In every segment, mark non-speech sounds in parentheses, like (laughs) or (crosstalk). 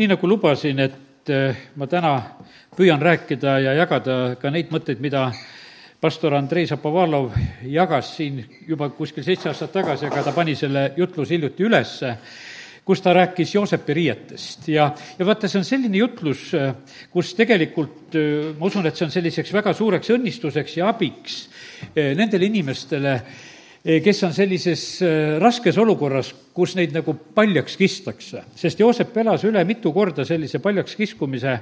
nii nagu lubasin, et eh, ma täna püüan rääkida ja jagada ka neid mõtteid, mida pastor Andrei Zapovalov jagas siin juba kuskil seitse aastat tagasi, aga ta pani selle jutluse hiljuti ülesse, kus ta rääkis Joosepi riietest. Ja, ja vaata, see on selline jutlus, kus tegelikult eh, ma usun, et see on selliseks väga suureks õnnistuseks ja abiks eh, nendele inimestele, Eh, kes on sellises eh, raskes olukorras, kus neid nagu paljaks kistakse. sest Joosep elas üle mitu korda sellise paljaks kiskumise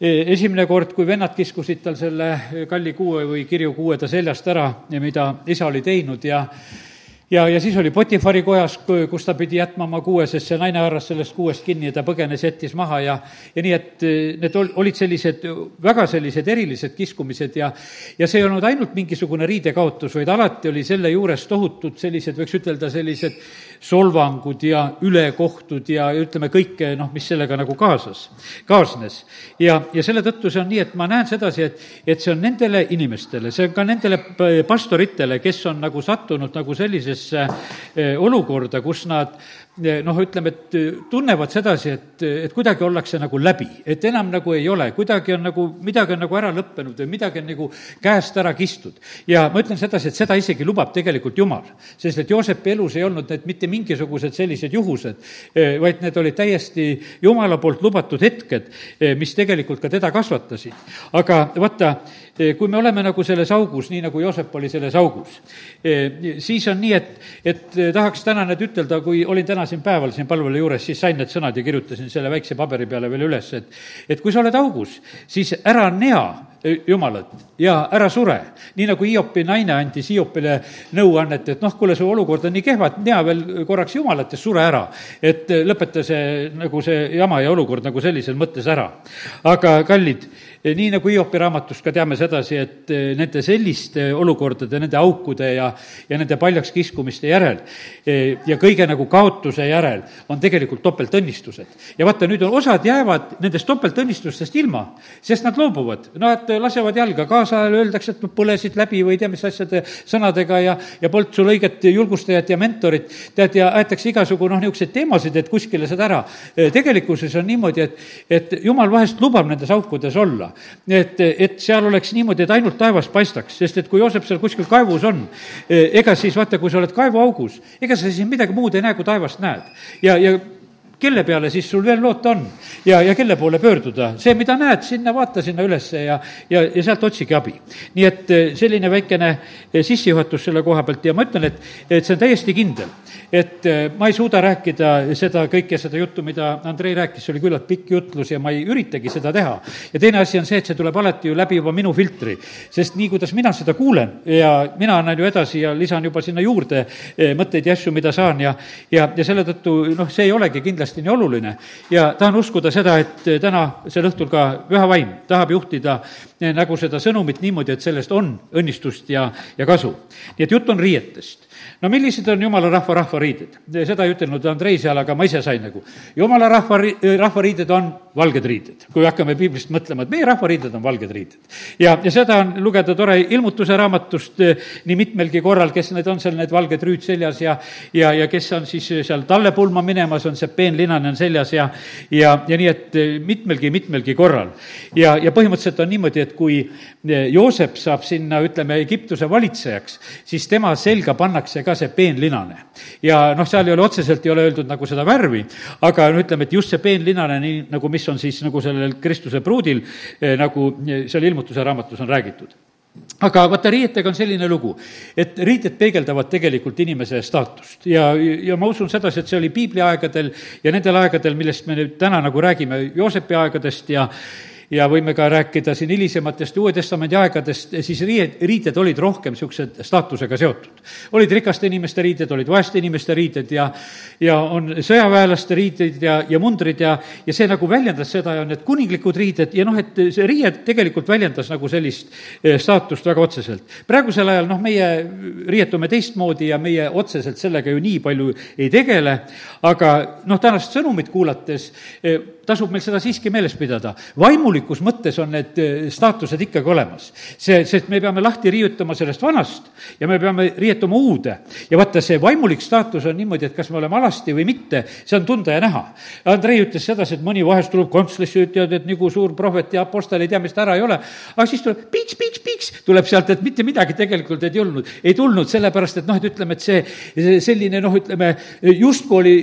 eh, esimene kord, kui vennad kiskusid tal selle kalli kuue või kirju kuue ta seljast ära, mida isa oli teinud ja ja, ja siis oli Potifari kojas, kus ta pidi jätma oma kuue, sest see naine haaras sellest kuuest kinni ja ta põgenes, jättis maha ja ja nii, et eh, need ol-, olid sellised väga sellised erilised kiskumised ja ja see ei olnud ainult mingisugune riidekaotus, vaid alati oli selle juures tohutud sellised, võiks ütelda, sellised solvangud ja ülekohtud ja ütleme, kõike noh, mis sellega nagu kaasas, kaasnes. ja, ja selle tõttu see on nii, et ma näen sedasi, et, et see on nendele inimestele, see on ka nendele pastoritele, kes on nagu sattunud nagu sellisesse eh, olukorda, kus nad noh, ütleme, et tunnevad sedasi, et, et kuidagi ollakse nagu läbi, et enam nagu ei ole, kuidagi on nagu, midagi on nagu ära lõppenud või midagi on nagu käest ära kistud. ja ma ütlen sedasi, et seda isegi lubab tegelikult Jumal, sest et Joosepi elus ei olnud need mitte mingisugused sellised juhused, vaid need olid täiesti Jumala poolt lubatud hetked, mis tegelikult ka teda kasvatasid. aga vaata, kui me oleme nagu selles augus, nii nagu Joosep oli selles augus, siis on nii, et, et tahaks täna nüüd ütelda, kui olin täna siin päeval siin palvele juures, siis sain need sõnad ja kirjutasin selle väikse paberi peale veel üles, et et kui sa oled augus, siis ära nea Jumalat ja ära sure. nii nagu Hiopi naine andis Hiopile nõuannet, et noh, kuule, su olukord on nii kehva, et nea veel korraks Jumalat ja sure ära. et lõpeta see, nagu see jama ja olukord nagu sellisel mõttes ära. aga kallid, nii nagu Hiopi raamatust ka teame sedasi, et nende selliste olukordade, nende aukude ja, ja nende paljaks kiskumiste järel ja kõige nagu kaotuse järel on tegelikult topeltõnnistused. ja vaata, nüüd osad jäävad nendest topeltõnnistustest ilma, sest nad loobuvad, et lasevad jalga, kaasajal öeldakse, et põlesid läbi või ei tea, mis asjade sõnadega ja, ja polnud sul õiget julgustajat ja mentorit, tead, ja aetakse igasugu noh, niisuguseid teemasid, et kuskile saad ära. tegelikkuses on niimoodi, et, et jumal vahest lubab nendes aukudes olla. Et, et seal oleks niimoodi, et ainult taevas paistaks, sest et kui Joosep seal kuskil kaevus on, ega siis vaata, kui sa oled kaevuaugus, ega sa siis midagi muud ei näe, kui taevast näed. ja, ja kelle peale siis sul veel loota on ja, ja kelle poole pöörduda? see, mida näed, sinna vaata sinna ülesse ja, ja, ja sealt otsige abi. nii et eh, selline väikene eh, sissejuhatus selle koha pealt ja ma ütlen, et, et see on täiesti kindel, et eh, ma ei suuda rääkida seda kõike, seda juttu, mida Andrei rääkis, see oli küllalt pikk jutlus ja ma ei üritagi seda teha. ja teine asi on see, et see tuleb alati ju läbi juba minu filtri, sest nii, kuidas mina seda kuulen ja mina annan ju edasi ja lisan juba sinna juurde mõtteid ja asju, mida saan ja, ja, ja selle tõttu noh, see ei olegi kindlasti kindlasti nii oluline. ja tahan uskuda seda, et täna sel õhtul ka Püha Vaim tahab juhtida eh, nagu seda sõnumit niimoodi, et sellest on õnnistust ja, ja kasu. nii et jutt on riietest no millised on jumala rahva rahvariided? seda ei ütelnud Andrei seal, aga ma ise sain nagu. jumala rahva, rahvariided on valged riided, kui hakkame piiblist mõtlema, et meie rahvariided on valged riided. ja, ja seda on lugeda tore ilmutuse raamatust eh, nii mitmelgi korral, kes need on seal, need valged rüüd seljas ja ja, ja kes on siis seal tallepulma minemas, on see peenlinane on seljas ja ja, ja nii, et eh, mitmelgi, mitmelgi korral. ja, ja põhimõtteliselt on niimoodi, et kui eh, Joosep saab sinna, ütleme, Egiptuse valitsejaks, siis tema selga pannakse ka see peenlinane. ja noh, seal ei ole otseselt, ei ole öeldud nagu seda värvi, aga no ütleme, et just see peenlinane, nii nagu mis on siis nagu sellel Kristuse pruudil, eh, nagu eh, seal ilmutuse raamatus on räägitud aga vaata, riietega on selline lugu, et riided peegeldavad tegelikult inimese staatust ja, ja ma usun sedasi, et see oli piibli aegadel ja nendel aegadel, millest me nüüd täna nagu räägime, Joosepi aegadest ja ja võime ka rääkida siin hilisematest Uue Testamendi aegadest, siis riied, riided olid rohkem niisugused staatusega seotud. olid rikaste inimeste riided, olid vaeste inimeste riided ja, ja on sõjaväelaste riided ja, ja mundrid ja, ja see nagu väljendas seda ja need kuninglikud riided ja noh, et see riie tegelikult väljendas nagu sellist eh, staatust väga otseselt. praegusel ajal noh, meie riietume teistmoodi ja meie otseselt sellega ju nii palju ei tegele, aga noh, tänast sõnumit kuulates eh, tasub meil seda siiski meeles pidada. vaimulikult vaimulikus mõttes on need eh, staatused ikkagi olemas. see, sest me peame lahti riiutama sellest vanast ja me peame riietuma uude. ja vaata, see vaimulik staatus on niimoodi, et kas me oleme alasti või mitte, see on tunda ja näha. Andrei ütles sedasi, et mõni vahest tuleb kontslisse, ütlevad, et nagu suur prohvet ja apostel ei tea, mis ta ära ei ole, aga siis tuleb piks, piks, piks, tuleb sealt, et mitte midagi tegelikult ei tulnud, ei tulnud, sellepärast et noh, et ütleme, et see selline noh, ütleme, justkui oli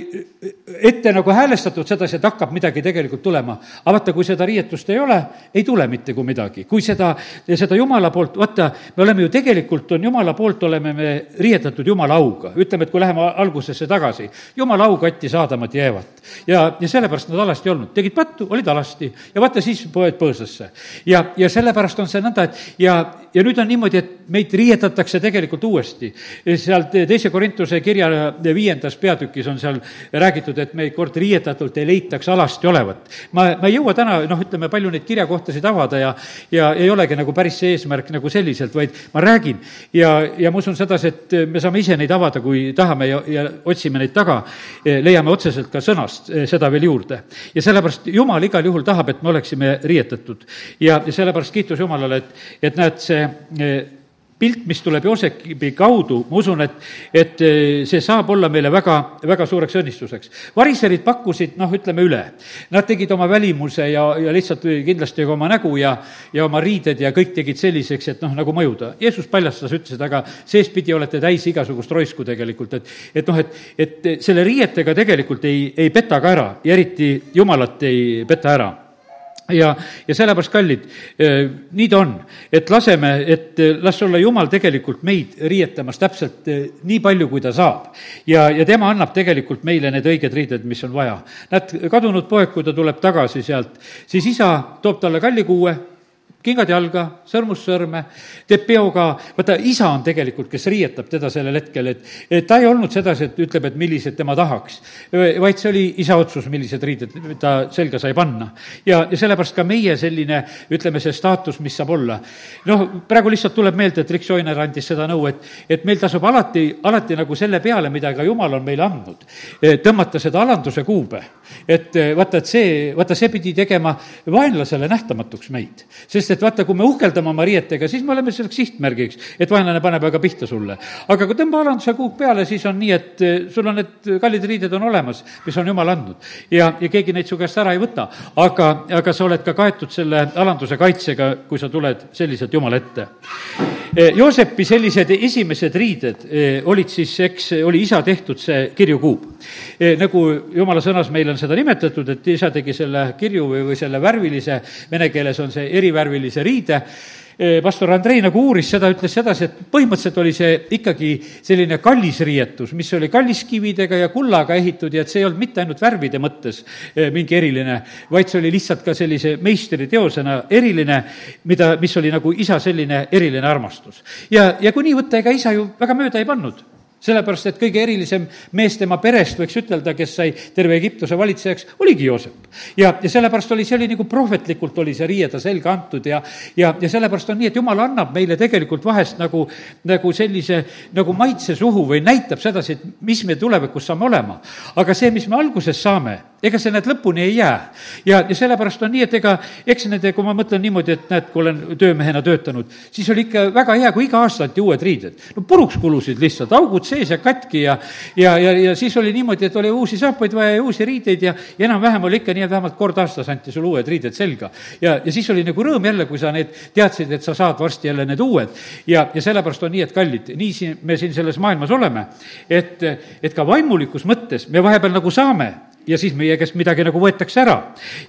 ette nagu häälestatud sedasi, et hakkab midagi tegelikult tulema. aga vaata, kui seda riietust ei ole, ei tule mitte kui midagi. kui seda, seda Jumala poolt, vaata, me oleme ju tegelikult, on Jumala poolt, oleme me riietatud Jumala auga. ütleme, et kui läheme algusesse tagasi, Jumala au kattis Aadamat ja Eevat. ja, ja sellepärast nad alasti ei olnud, tegid pattu, olid alasti ja vaata, siis poed põõsasse. ja, ja sellepärast on see nõnda, et ja, ja nüüd on niimoodi, et meid riietatakse tegelikult uuesti. sealt teise Korintuse kirja viiendas peatükis on seal räägitud, et meid kord riietatult ei leitaks alasti olevat. ma, ma ei jõua täna, noh, ütleme, palju neid kirjakohtasid avada ja, ja ei olegi nagu päris see eesmärk nagu selliselt, vaid ma räägin ja, ja ma usun sedasi, et me saame ise neid avada, kui tahame ja, ja otsime neid taga, leiame otseselt ka sõnast seda veel juurde. ja sellepärast Jumal igal juhul tahab, et me oleksime riietatud. ja, sellepärast kiitus Jumalale, et, et näed, see pilt, mis tuleb Joosepi kaudu, ma usun, et, et eh, see saab olla meile väga, väga suureks õnnistuseks. variserid pakkusid, noh, ütleme üle. Nad tegid oma välimuse ja, ja lihtsalt kindlasti ka oma nägu ja, ja oma riided ja kõik tegid selliseks, et noh, nagu mõjuda. Jeesus paljastas, ütles, et aga seespidi olete täis igasugust roisku tegelikult, et, et noh, et, et selle riietega tegelikult ei, ei peta ka ära ja eriti Jumalat ei peta ära ja, ja sellepärast, kallid, eh, nii ta on, et laseme, et eh, las olla Jumal tegelikult meid riietamas täpselt eh, nii palju, kui ta saab. ja, ja tema annab tegelikult meile need õiged riided, mis on vaja. näed, kadunud poeg, kui ta tuleb tagasi sealt, siis isa toob talle kallikuue kingad jalga, sõrmust sõrme, teeb peo ka, vaata, isa on tegelikult, kes riietab teda sellel hetkel, et, et ta ei olnud sedasi, et ütleb, et millised tema tahaks, vaid see oli isa otsus, millised riided ta selga sai panna. ja, ja sellepärast ka meie selline, ütleme, see staatus, mis saab olla. noh, praegu lihtsalt tuleb meelde, et Rick Joyner andis seda nõu, et, et meil tasub alati, alati nagu selle peale, mida ka Jumal on meile andnud, tõmmata seda alanduse kuube. et vaata, et see, vaata, see pidi tegema vaenlasele nähtamatuks meid, sest et et vaata, kui me uhkeldame oma riietega, siis me oleme selleks sihtmärgiks, et vaenlane paneb aga pihta sulle. aga kui tõmba alanduse kuuk peale, siis on nii, et eh, sul on need kallid riided on olemas, mis on jumal andnud. ja, ja keegi neid su käest ära ei võta. aga, aga sa oled ka kaetud selle alanduse kaitsega, kui sa tuled selliselt Jumala ette. Eh, Joosepi sellised esimesed riided eh, olid siis, eks, oli isa tehtud see kirjukuub. nagu jumala sõnas meil on seda nimetatud, et isa tegi selle kirju või, või selle värvilise, vene keeles on see erivärviline värvilise riide, pastor Andrei nagu uuris seda, ütles sedasi, et põhimõtteliselt oli see ikkagi selline kallis riietus, mis oli kalliskividega ja kullaga ehitud ja et see ei olnud mitte ainult värvide mõttes mingi eriline, vaid see oli lihtsalt ka sellise meistriteosena eriline, mida, mis oli nagu isa selline eriline armastus. ja, ja kui nii võtta, ega isa ju väga mööda ei pannud sellepärast, et kõige erilisem mees tema perest, võiks ütelda, kes sai terve Egiptuse valitsejaks, oligi Joosep. ja, ja sellepärast oli, see oli nagu prohvetlikult oli see riie ta selga antud ja, ja, ja sellepärast on nii, et jumal annab meile tegelikult vahest nagu, nagu sellise nagu maitse suhu või näitab sedasi, et mis me tulevikus saame olema. aga see, mis me alguses saame, ega see näed lõpuni ei jää. ja, ja sellepärast on nii, et ega eks nende, kui ma mõtlen niimoodi, et näed, kui olen töömehena töötanud, siis oli ikka väga hea, kui iga aasta anti uued riided. no puruks kulusid lihtsalt, augud sees ja katki ja, ja, ja, ja siis oli niimoodi, et oli uusi saapaid vaja ja uusi riideid ja, ja enam-vähem oli ikka nii, et vähemalt kord aastas anti sulle uued riided selga. ja, ja siis oli nagu rõõm jälle, kui sa need teadsid, et sa saad varsti jälle need uued. ja, ja sellepärast on nii, et kallid, nii siin, me siin selles maailmas oleme, et, et ka vaimulikus mõttes me vahepeal nagu saame ja siis meie käest midagi nagu võetakse ära.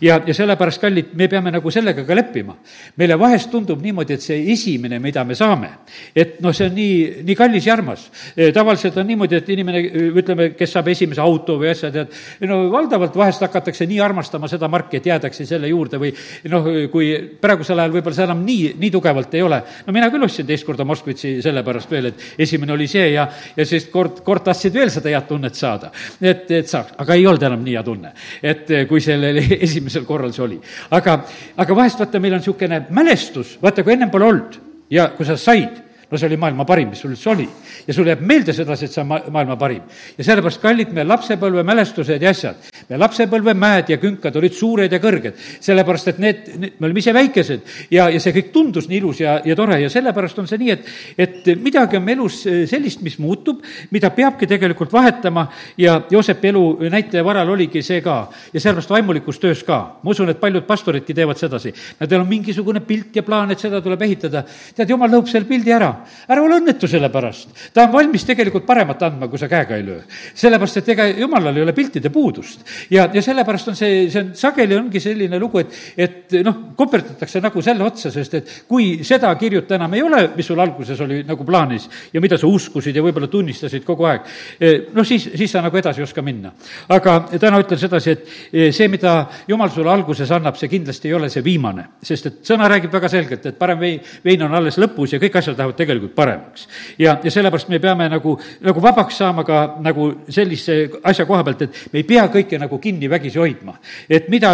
ja, ja sellepärast, kallid, me peame nagu sellega ka leppima. meile vahest tundub niimoodi, et see esimene, mida me saame, et noh, see on nii, nii kallis ja armas. E, tavaliselt on niimoodi, et inimene, ütleme, kes saab esimese auto või asja, tead, no valdavalt vahest hakatakse nii armastama seda marki, et jäädakse selle juurde või noh, kui praegusel ajal võib-olla see enam nii, nii tugevalt ei ole. no mina küll ostsin teist korda Moskvitsi sellepärast veel, et esimene oli see ja, ja siis kord, kord tahtsid veel seda head tunnet saada. et, et saaks, aga ei olnud enam nii hea tunne, et eh, kui sellel (laughs) esimesel korral see oli. aga, aga vahest vaata, meil on niisugune mälestus, vaata, kui ennem pole olnud ja kui sa said, no see oli maailma parim, mis sul üldse oli. ja sul jääb meelde sedasi, et see on ma-, maailma parim. ja sellepärast, kallid, meie lapsepõlvemälestused ja asjad, meie lapsepõlvemäed ja künkad olid suured ja kõrged, sellepärast et need, need, me olime ise väikesed ja, ja see kõik tundus nii ilus ja, ja tore ja sellepärast on see nii, et, et midagi on elus sellist, mis muutub, mida peabki tegelikult vahetama ja Joosepi elu näitaja varal oligi see ka. ja sellepärast vaimulikus töös ka. ma usun, et paljud pastoridki teevad sedasi. Nendel on mingisugune pilt ja plaan, et seda tuleb ehitada. tead, jumal lõhub selle pildi ära. Ära ole õnnetu selle pärast. ta on valmis tegelikult paremat andma, kui sa käega ei löö. sellepärast, et ega jumalal ei ole piltide puudust. ja, ja sellepärast on see, see on, sageli ongi selline lugu, et, et noh, koperdatakse nagu selle otsa, sest et kui seda kirjuta enam ei ole, mis sul alguses oli nagu plaanis ja mida sa uskusid ja võib-olla tunnistasid kogu aeg, eh, noh siis, siis sa nagu edasi ei oska minna. aga täna ütlen sedasi, et eh, see, mida jumal sulle alguses annab, see kindlasti ei ole see viimane, sest et sõna räägib väga selgelt, et parem vein, vein on alles lõpus ja kõik asjad lähevad tegelikult paremaks. ja, ja sellepärast me peame nagu, nagu vabaks saama ka nagu sellise asja koha pealt, et me ei pea kõike nagu kinni vägisi hoidma. et mida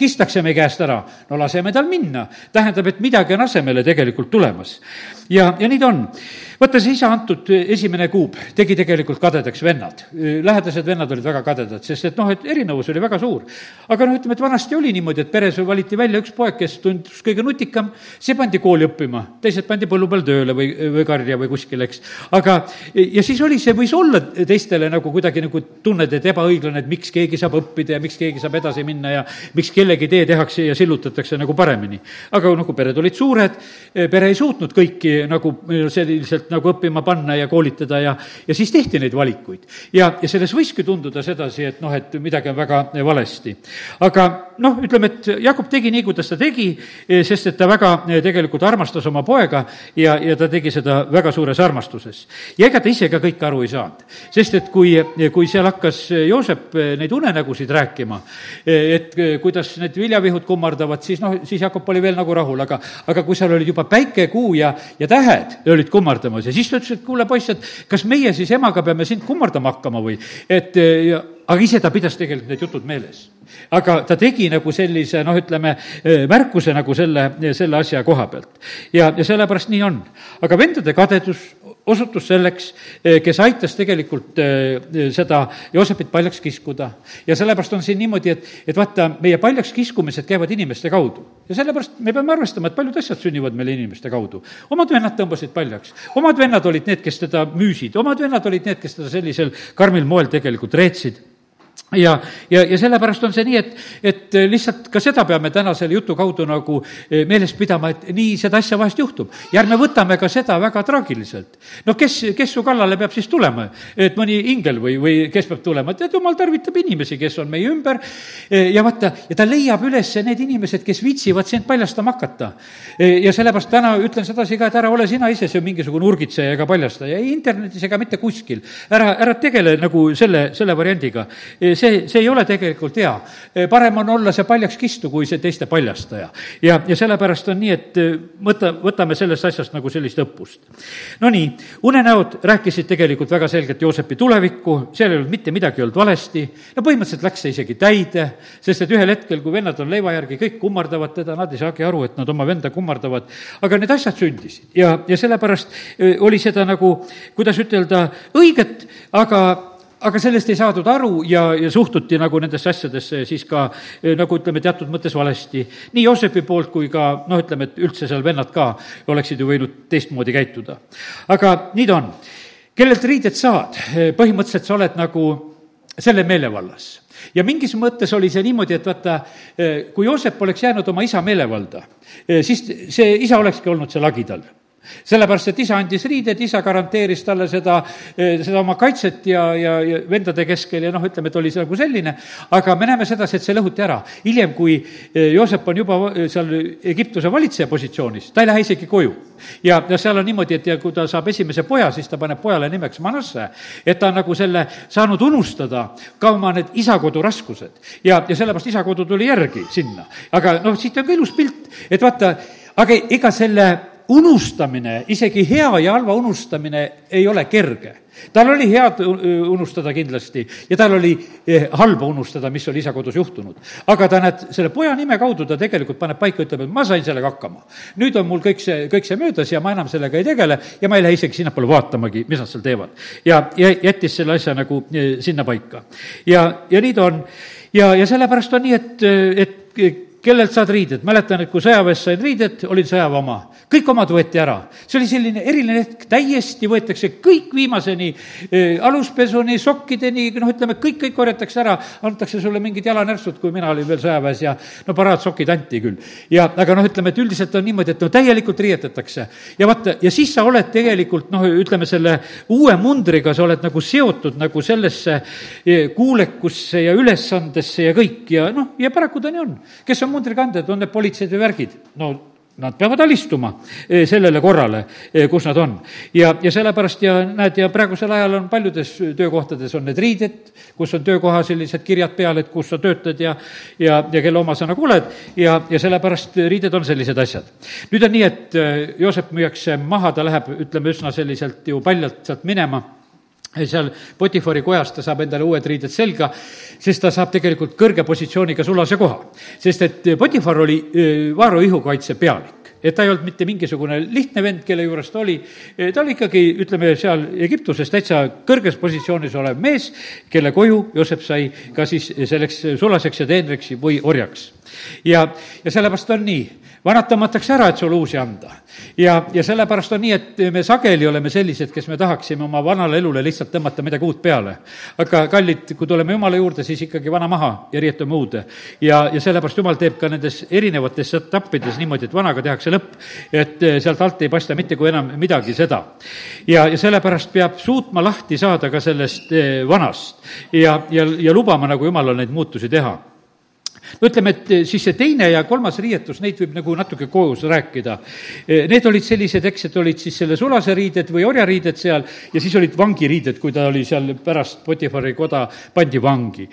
kistakse meie käest ära, no laseme tal minna. tähendab, et midagi on asemele tegelikult tulemas. ja, ja nii ta on vaata, see isa antud esimene kuub tegi tegelikult kadedaks vennad. lähedased vennad olid väga kadedad, sest et noh, et erinevus oli väga suur. aga noh, ütleme, et vanasti oli niimoodi, et peres valiti välja üks poeg, kes tundus kõige nutikam, see pandi kooli õppima, teised pandi põllu peal tööle või, või karja või kuskile, eks. aga, ja siis oli, see võis olla teistele nagu kuidagi nagu tunned, et ebaõiglane, et miks keegi saab õppida ja miks keegi saab edasi minna ja miks kellegi tee tehakse ja sillutatakse nagu paremini. aga nagu pered olid suured, pere ei suutnud kõiki nagu selliselt nagu õppima panna ja koolitada ja, ja siis tehti neid valikuid. ja, ja selles võiski tunduda sedasi, et noh, et midagi on väga valesti. aga noh, ütleme, et Jakob tegi nii, kuidas ta tegi, sest et ta väga tegelikult armastas oma poega ja, ja ta tegi seda väga suures armastuses. ja ega ta ise ka kõike aru ei saanud, sest et kui, kui seal hakkas Joosep neid unenägusid rääkima, et kuidas need viljavihud kummardavad, siis noh, siis Jakob oli veel nagu rahul, aga, aga kui seal olid juba päike, kuu ja, ja tähed olid kummardamas ja siis ta ütles, et kuule, poiss, et kas meie siis emaga peame sind kummardama hakkama või et ja aga ise ta pidas tegelikult need jutud meeles. aga ta tegi nagu sellise noh, ütleme, märkuse nagu selle, selle asja koha pealt. ja, ja sellepärast nii on. aga vendade kadedus osutus selleks, kes aitas tegelikult seda Joosepit paljaks kiskuda. ja sellepärast on siin niimoodi, et, et vaata, meie paljaks kiskumised käivad inimeste kaudu. ja sellepärast me peame arvestama, et paljud asjad sünnivad meil inimeste kaudu. omad vennad tõmbasid paljaks, omad vennad olid need, kes teda müüsid, omad vennad olid need, kes teda sellisel karmil moel tegelikult reetsid ja, ja, ja sellepärast on see nii, et, et lihtsalt ka seda peame täna selle jutu kaudu nagu eh, meeles pidama, et nii seda asja vahest juhtub. ja ärme võtame ka seda väga traagiliselt. no kes, kes su kallale peab siis tulema? et mõni ingel või, või kes peab tulema? tead, jumal tarvitab inimesi, kes on meie ümber eh, ja vaata, ja ta leiab üles need inimesed, kes viitsivad sind paljastama hakata. Eh, ja sellepärast täna ütlen sedasi ka, et ära ole sina ise see mingisugune urgitseja ega paljastaja, ei internetis ega mitte kuskil. ära, ära tegele nagu selle, selle variandiga see, see ei ole tegelikult hea. parem on olla see paljaks kistu, kui see teiste paljastaja. ja, ja sellepärast on nii, et võta, võtame sellest asjast nagu sellist õppust. Nonii, unenäod rääkisid tegelikult väga selgelt Joosepi tulevikku, seal ei olnud mitte midagi olnud valesti, no põhimõtteliselt läks see isegi täide, sest et ühel hetkel, kui vennad on leiva järgi, kõik kummardavad teda, nad ei saagi aru, et nad oma venda kummardavad, aga need asjad sündisid ja, ja sellepärast oli seda nagu, kuidas ütelda, õiget, aga aga sellest ei saadud aru ja, ja suhtuti nagu nendesse asjadesse siis ka eh, nagu ütleme, teatud mõttes valesti. nii Joosepi poolt kui ka noh, ütleme, et üldse seal vennad ka oleksid ju võinud teistmoodi käituda. aga nii ta on. kellelt riided saad, eh, põhimõtteliselt sa oled nagu selle meelevallas ja mingis mõttes oli see niimoodi, et vaata, eh, kui Joosep oleks jäänud oma isa meelevalda, siis see isa olekski olnud see lagi tal sellepärast, et isa andis riided, isa garanteeris talle seda, eh, seda oma kaitset ja, ja, ja vendade keskel ja noh, ütleme, et oli see nagu selline, aga me näeme sedasi, et see lõhuti ära. hiljem, kui eh, Joosep on juba eh, seal Egiptuse valitseja positsioonis, ta ei lähe isegi koju. ja, ja seal on niimoodi, et ja kui ta saab esimese poja, siis ta paneb pojale nimeks Manasse, et ta on nagu selle saanud unustada ka oma need isakodu raskused. ja, ja sellepärast isakodu tuli järgi sinna. aga noh, siit on ka ilus pilt, et vaata, aga ega selle unustamine, isegi hea ja halva unustamine ei ole kerge tal oli head unustada kindlasti ja tal oli eh, halba unustada, mis oli isa kodus juhtunud. aga ta, näed, selle poja nime kaudu ta tegelikult paneb paika, ütleb, et ma sain sellega hakkama. nüüd on mul kõik see, kõik see möödas ja ma enam sellega ei tegele ja ma ei lähe isegi sinnapoole vaatamagi, mis nad seal teevad. ja, ja jättis selle asja nagu eh, sinna paika. ja, ja nii ta on. ja, ja sellepärast on nii, et, et kellelt saad riided, mäletan, et kui sõjaväes sain riided, olin sõjaväe oma. kõik omad võeti ära. see oli selline eriline hetk, täiesti võetakse kõik viimaseni äh,, aluspesuni, sokkideni, noh, ütleme, kõik, kõik korjatakse ära, antakse sulle mingid jalanärtsud, kui mina olin veel sõjaväes ja no paraadsokid anti küll. ja aga noh, ütleme, et üldiselt on niimoodi, et no täielikult riietatakse. ja vaata, ja siis sa oled tegelikult noh, ütleme selle uue mundriga, sa oled nagu seotud nagu sellesse kuulekusse ja ülesandesse ja kõik ja noh, ja paraku ta nii on. kes on on mundrikanded, on need politseid või värgid? no nad peavad alistuma eh, sellele korrale, eh, kus nad on. ja, ja sellepärast ja näed, ja praegusel ajal on paljudes töökohtades on need riided, kus on töökoha sellised kirjad peal, et kus sa töötad ja ja, ja kelle oma sa nagu oled ja, ja sellepärast riided on sellised asjad. nüüd on nii, et eh, Joosep müüakse maha, ta läheb, ütleme, üsna selliselt ju paljalt sealt minema seal Potifari kojas ta saab endale uued riided selga, sest ta saab tegelikult kõrge positsiooniga sulase koha. sest et Potifar oli Vaaro ihukaitse pealik et ta ei olnud mitte mingisugune lihtne vend, kelle juures ta oli, ta oli ikkagi, ütleme, seal Egiptuses täitsa kõrges positsioonis olev mees, kelle koju Joosep sai ka siis selleks sulaseks ja teenriks või orjaks. ja, ja sellepärast on nii, vanad tõmmatakse ära, et sulle uusi anda. ja, ja sellepärast on nii, et me sageli oleme sellised, kes me tahaksime oma vanale elule lihtsalt tõmmata midagi uut peale. aga kallid, kui tuleme Jumala juurde, siis ikkagi vana maha ja riietume uude. ja, ja sellepärast Jumal teeb ka nendes erinevates etappides niimoodi, et vanaga tehakse lõpp, et eh, sealt alt ei paista mitte kui enam midagi seda. ja, ja sellepärast peab suutma lahti saada ka sellest eh, vanast ja, ja, ja lubama nagu Jumalal neid muutusi teha no ütleme, et eh, siis see teine ja kolmas riietus, neid võib nagu natuke koos rääkida. Eh, need olid sellised, eks, et olid siis selle sulase riided või orjariided seal ja siis olid vangiriided, kui ta oli seal pärast Potifari koda, pandi vangi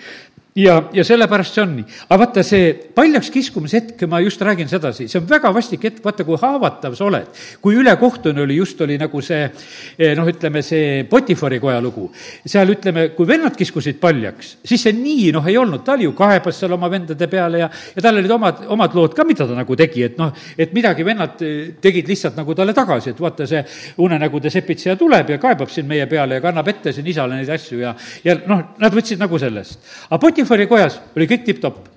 ja, ja sellepärast see on nii. aga vaata, see paljaks kiskumise hetk, ma just räägin sedasi, see on väga vastik hetk, vaata, kui haavatav sa oled. kui ülekohtune oli, just oli nagu see eh, noh, ütleme see Potifari koja lugu. seal ütleme, kui vennad kiskusid paljaks, siis see nii noh, ei olnud, ta oli ju kaebas seal oma vendade peale ja, ja tal olid omad, omad lood ka, mida ta nagu tegi, et noh, et midagi vennad eh, tegid lihtsalt nagu talle tagasi, et vaata, see unenägude sepitseja tuleb ja kaebab siin meie peale ja kannab ette siin isale neid asju ja, ja noh, nad võtsid nagu sellest. aga Potifar Potifari kojas oli kõik tipp-topp.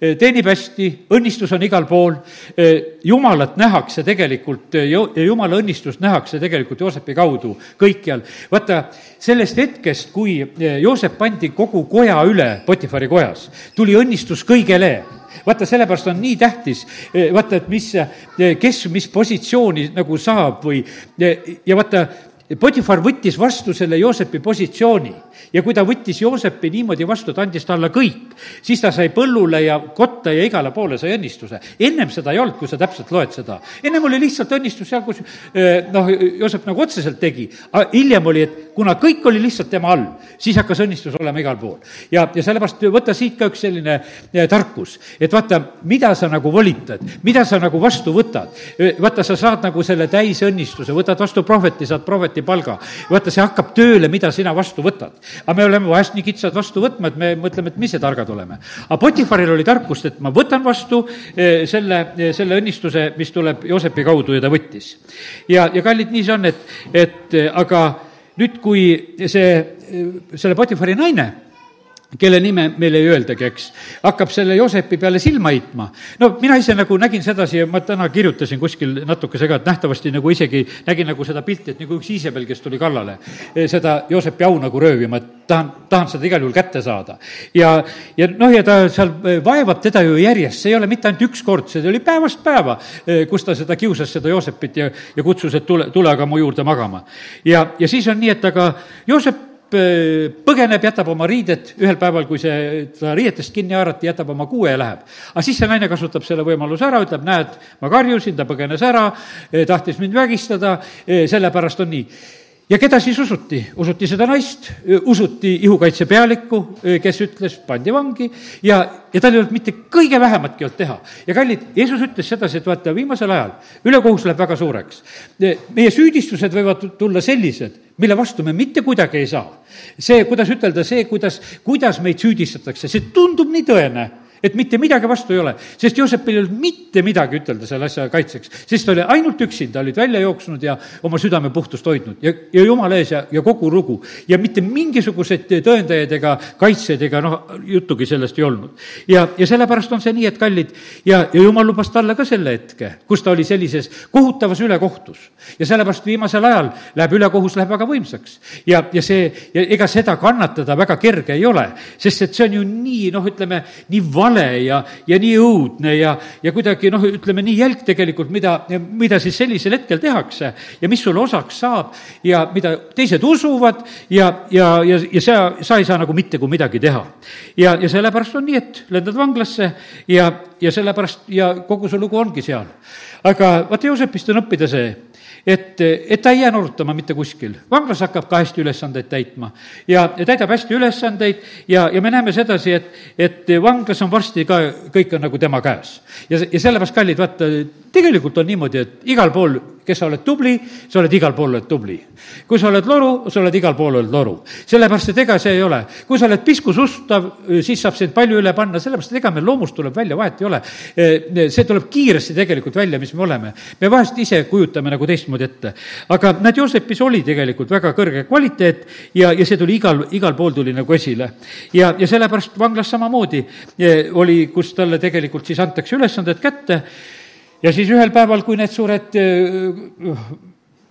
E, teenib hästi, õnnistus on igal pool, e, jumalat nähakse tegelikult ja jumala õnnistust nähakse tegelikult Joosepi kaudu kõikjal. vaata, sellest hetkest, kui Joosep pandi kogu koja üle Potifari kojas, tuli õnnistus kõigele. Vaata, sellepärast on nii tähtis, vaata, et mis, kes mis positsiooni nagu saab või ja vaata, Potifar võttis vastu selle Joosepi positsiooni ja kui ta võttis Joosepi niimoodi vastu, ta andis talle kõik, siis ta sai põllule ja kotta ja igale poole sai õnnistuse. ennem seda ei olnud, kui sa täpselt loed seda. ennem oli lihtsalt õnnistus seal, kus eh, noh, Joosep nagu otseselt tegi, aga hiljem oli, et kuna kõik oli lihtsalt tema all, siis hakkas õnnistus olema igal pool. ja, ja sellepärast võta siit ka üks selline eh, tarkus, et vaata, mida sa nagu volitad, mida sa nagu vastu võtad. Eh, vaata, sa saad nagu selle täisõnnistuse, võtad vastu prohveti, saad prohveti palga. vaata, see hakkab tööle, mida sina vastu võtad. aga me oleme vahest nii kitsad vastu võtma, et me mõtleme, et mis see targad oleme. aga Potifaril oli tarkust, et ma võtan vastu eh, selle, eh, selle õnnistuse, mis tuleb Joosepi kaudu ja ta võttis. ja, ja kallid, nii see on, et, et eh, aga nüüd, kui see, selle Potifari naine kelle nime meile ei öeldagi, eks, hakkab selle Joosepi peale silma heitma. no mina ise nagu nägin sedasi ja ma täna kirjutasin kuskil natukese ka, et nähtavasti nagu isegi nägin nagu seda pilti, et nagu üks Iisabel, kes tuli kallale, eh, seda Joosepi au nagu röövima, et tahan, tahan seda igal juhul kätte saada. ja, ja noh, ja ta seal eh, vaevab teda ju järjest, see ei ole mitte ainult üks kord, see oli päevast päeva, eh, kus ta seda kiusas, seda Joosepit ja, ja kutsus, et tule, tule aga mu juurde magama. ja, ja siis on nii, et aga Joosep põgeneb, jätab oma riided, ühel päeval, kui see, ta riietest kinni haarati, jätab oma kuue ja läheb. aga siis see naine kasutab selle võimaluse ära, ütleb, näed, ma karjusin, ta põgenes ära, tahtis mind vägistada, sellepärast on nii ja keda siis usuti? usuti seda naist, usuti ihukaitse pealikku, kes ütles, pandi vangi ja, ja tal ei olnud mitte kõige vähematki olnud teha. ja kallid, Jeesus ütles sedasi, et vaata, viimasel ajal ülekohus läheb väga suureks. meie süüdistused võivad tulla sellised, mille vastu me mitte kuidagi ei saa. see, kuidas ütelda, see, kuidas, kuidas meid süüdistatakse, see tundub nii tõene et mitte midagi vastu ei ole, sest Joosepil ei olnud mitte midagi ütelda selle asja kaitseks, sest ta oli ainult üksinda, olid välja jooksnud ja oma südame puhtust hoidnud ja, ja jumala ees ja, ja kogu lugu. ja mitte mingisuguseid tõendajaid ega kaitsjaid ega noh, juttugi sellest ei olnud. ja, ja sellepärast on see nii, et kallid, ja, ja jumal lubas talle ka selle hetke, kus ta oli sellises kohutavas ülekohtus. ja sellepärast viimasel ajal läheb ülekohus, läheb väga võimsaks. ja, ja see, ja ega seda kannatada väga kerge ei ole, sest et see on ju nii, noh, ütleme, nii vale vale ja, ja nii õudne ja, ja kuidagi noh, ütleme nii jälg tegelikult, mida, mida siis sellisel hetkel tehakse ja mis sulle osaks saab ja mida teised usuvad ja, ja, ja, ja sa, sa ei saa nagu mitte kui midagi teha. ja, ja sellepärast on nii, et lendad vanglasse ja, ja sellepärast ja kogu see lugu ongi seal. aga vaata, Joosepist on õppida see et, et ta ei jää norutama mitte kuskil. vanglas hakkab ka hästi ülesandeid täitma ja, täidab hästi ülesandeid ja, ja me näeme sedasi, et, et vanglas on varsti ka, kõik on nagu tema käes. ja, ja sellepärast, kallid, vaata, tegelikult on niimoodi, et igal pool kes sa oled tubli, sa oled igal pool oled tubli. kui sa oled loru, sa oled igal pool oled loru. sellepärast, et ega see ei ole. kui sa oled piskusustav, siis saab sind palju üle panna, sellepärast, et ega meil loomust tuleb välja, vahet ei ole. see tuleb kiiresti tegelikult välja, mis me oleme. me vahest ise kujutame nagu teistmoodi ette. aga näed, Joosepis oli tegelikult väga kõrge kvaliteet ja, ja see tuli igal, igal pool tuli nagu esile. ja, ja sellepärast vanglas samamoodi oli, kus talle tegelikult siis antakse ülesanded kätte ja siis ühel päeval, kui need suured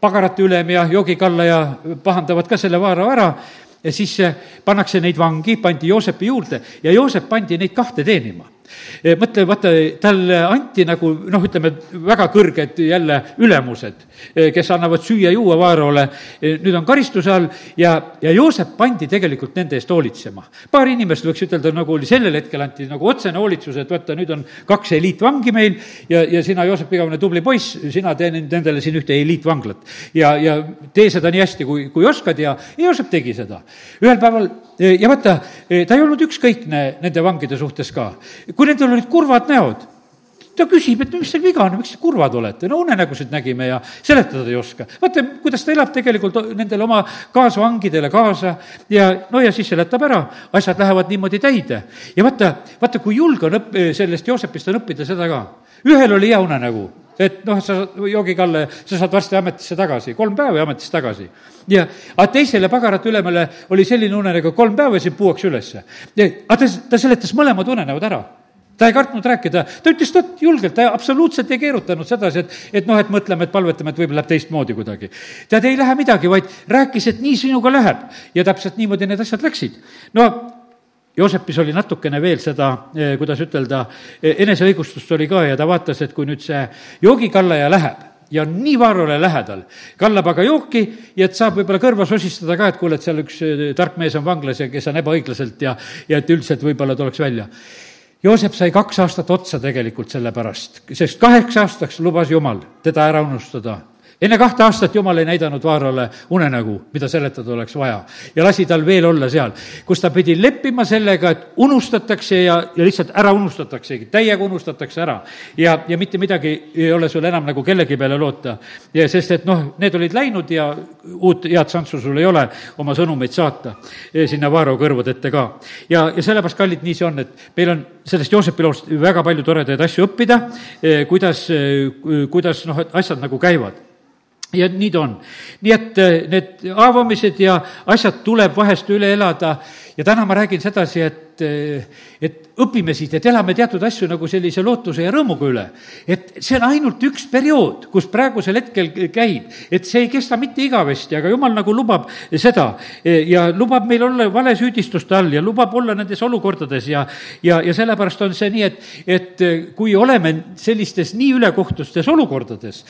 pagarate ülem ja joogikallaja pahandavad ka selle vaara ära, siis äh, pannakse neid vangi, pandi Joosepi juurde ja Joosep pandi neid kahte teenima. Eh, mõtle, vaata, talle anti nagu noh, ütleme, väga kõrged jälle ülemused, eh, kes annavad süüa-juua vaarole, eh, nüüd on karistuse all ja, ja Joosep pandi tegelikult nende eest hoolitsema. paar inimest võiks ütelda, nagu oli sellel hetkel, anti nagu otsene hoolitsus, et vaata, nüüd on kaks eliitvangi meil ja, ja sina, Joosep, igavene tubli poiss, sina tee nendele siin ühte eliitvanglat. ja, ja tee seda nii hästi, kui, kui oskad ja, ja Joosep tegi seda. ühel päeval ja vaata, ta ei olnud ükskõikne nende vangide suhtes ka kui nendel olid kurvad näod, ta küsib, et mis teil viga on, miks te kurvad olete, no unenägusid nägime ja seletada ei oska. vaata, kuidas ta elab tegelikult nendele oma kaasvangidele kaasa ja no ja siis seletab ära, asjad lähevad niimoodi täide. ja vaata, vaata, kui julge on õpp-, sellest Joosepist on õppida seda ka. ühel oli hea unenägu, et noh, sa, joogikalle, sa saad varsti ametisse tagasi, kolm päeva ja ametisse tagasi. ja, aga teisele pagarate ülemale oli selline unenägu, kolm päeva ja sind puuakse ülesse. aga ta, ta seletas mõlemad unenäod ära ta ei kartnud rääkida, ta ütles tõtt julgelt, ta absoluutselt ei keerutanud sedasi, et, et noh, et mõtleme, et palvetame, et võib-olla läheb teistmoodi kuidagi. tead, ei lähe midagi, vaid rääkis, et nii sinuga läheb ja täpselt niimoodi need asjad läksid. no Joosepis oli natukene veel seda, eh, kuidas ütelda, eh, eneseõigustust oli ka ja ta vaatas, et kui nüüd see joogikallaja läheb, ja on nii varule lähedal, kallab aga jooki ja et saab võib-olla kõrva sosistada ka, et kuule, et seal üks eh, tark mees on vanglas ja kes on ebaõiglaselt ja, ja et üldse, et võib-olla tuleks välja Joosep sai kaks aastat otsa tegelikult selle pärast, sest kaheks aastaks lubas Jumal teda ära unustada enne kahte aastat jumal ei näidanud Vaarale unenägu, mida seletada oleks vaja. ja lasi tal veel olla seal, kus ta pidi leppima sellega, et unustatakse ja, ja lihtsalt ära unustataksegi, täiega unustatakse ära. ja, ja mitte midagi ei ole sul enam nagu kellegi peale loota. ja sest, et noh, need olid läinud ja uut head šanssu sul ei ole oma sõnumeid saata e, sinna Vaaro kõrvude ette ka. ja, ja sellepärast, kallid, nii see on, et meil on sellest Joosepi loost väga palju toredaid asju õppida, e, kuidas, e, kuidas noh, asjad nagu käivad ja nii ta on. nii et eh, need avamised ja asjad tuleb vahest üle elada ja täna ma räägin sedasi, et, eh, et õpime siit, et elame teatud asju nagu sellise lootuse ja rõõmuga üle. et see on ainult üks periood, kus praegusel hetkel käib, et see ei kesta mitte igavesti, aga jumal nagu lubab seda. Ja lubab meil olla valesüüdistuste all ja lubab olla nendes olukordades ja, ja, ja sellepärast on see nii, et, et kui oleme sellistes nii ülekohtustes olukordades,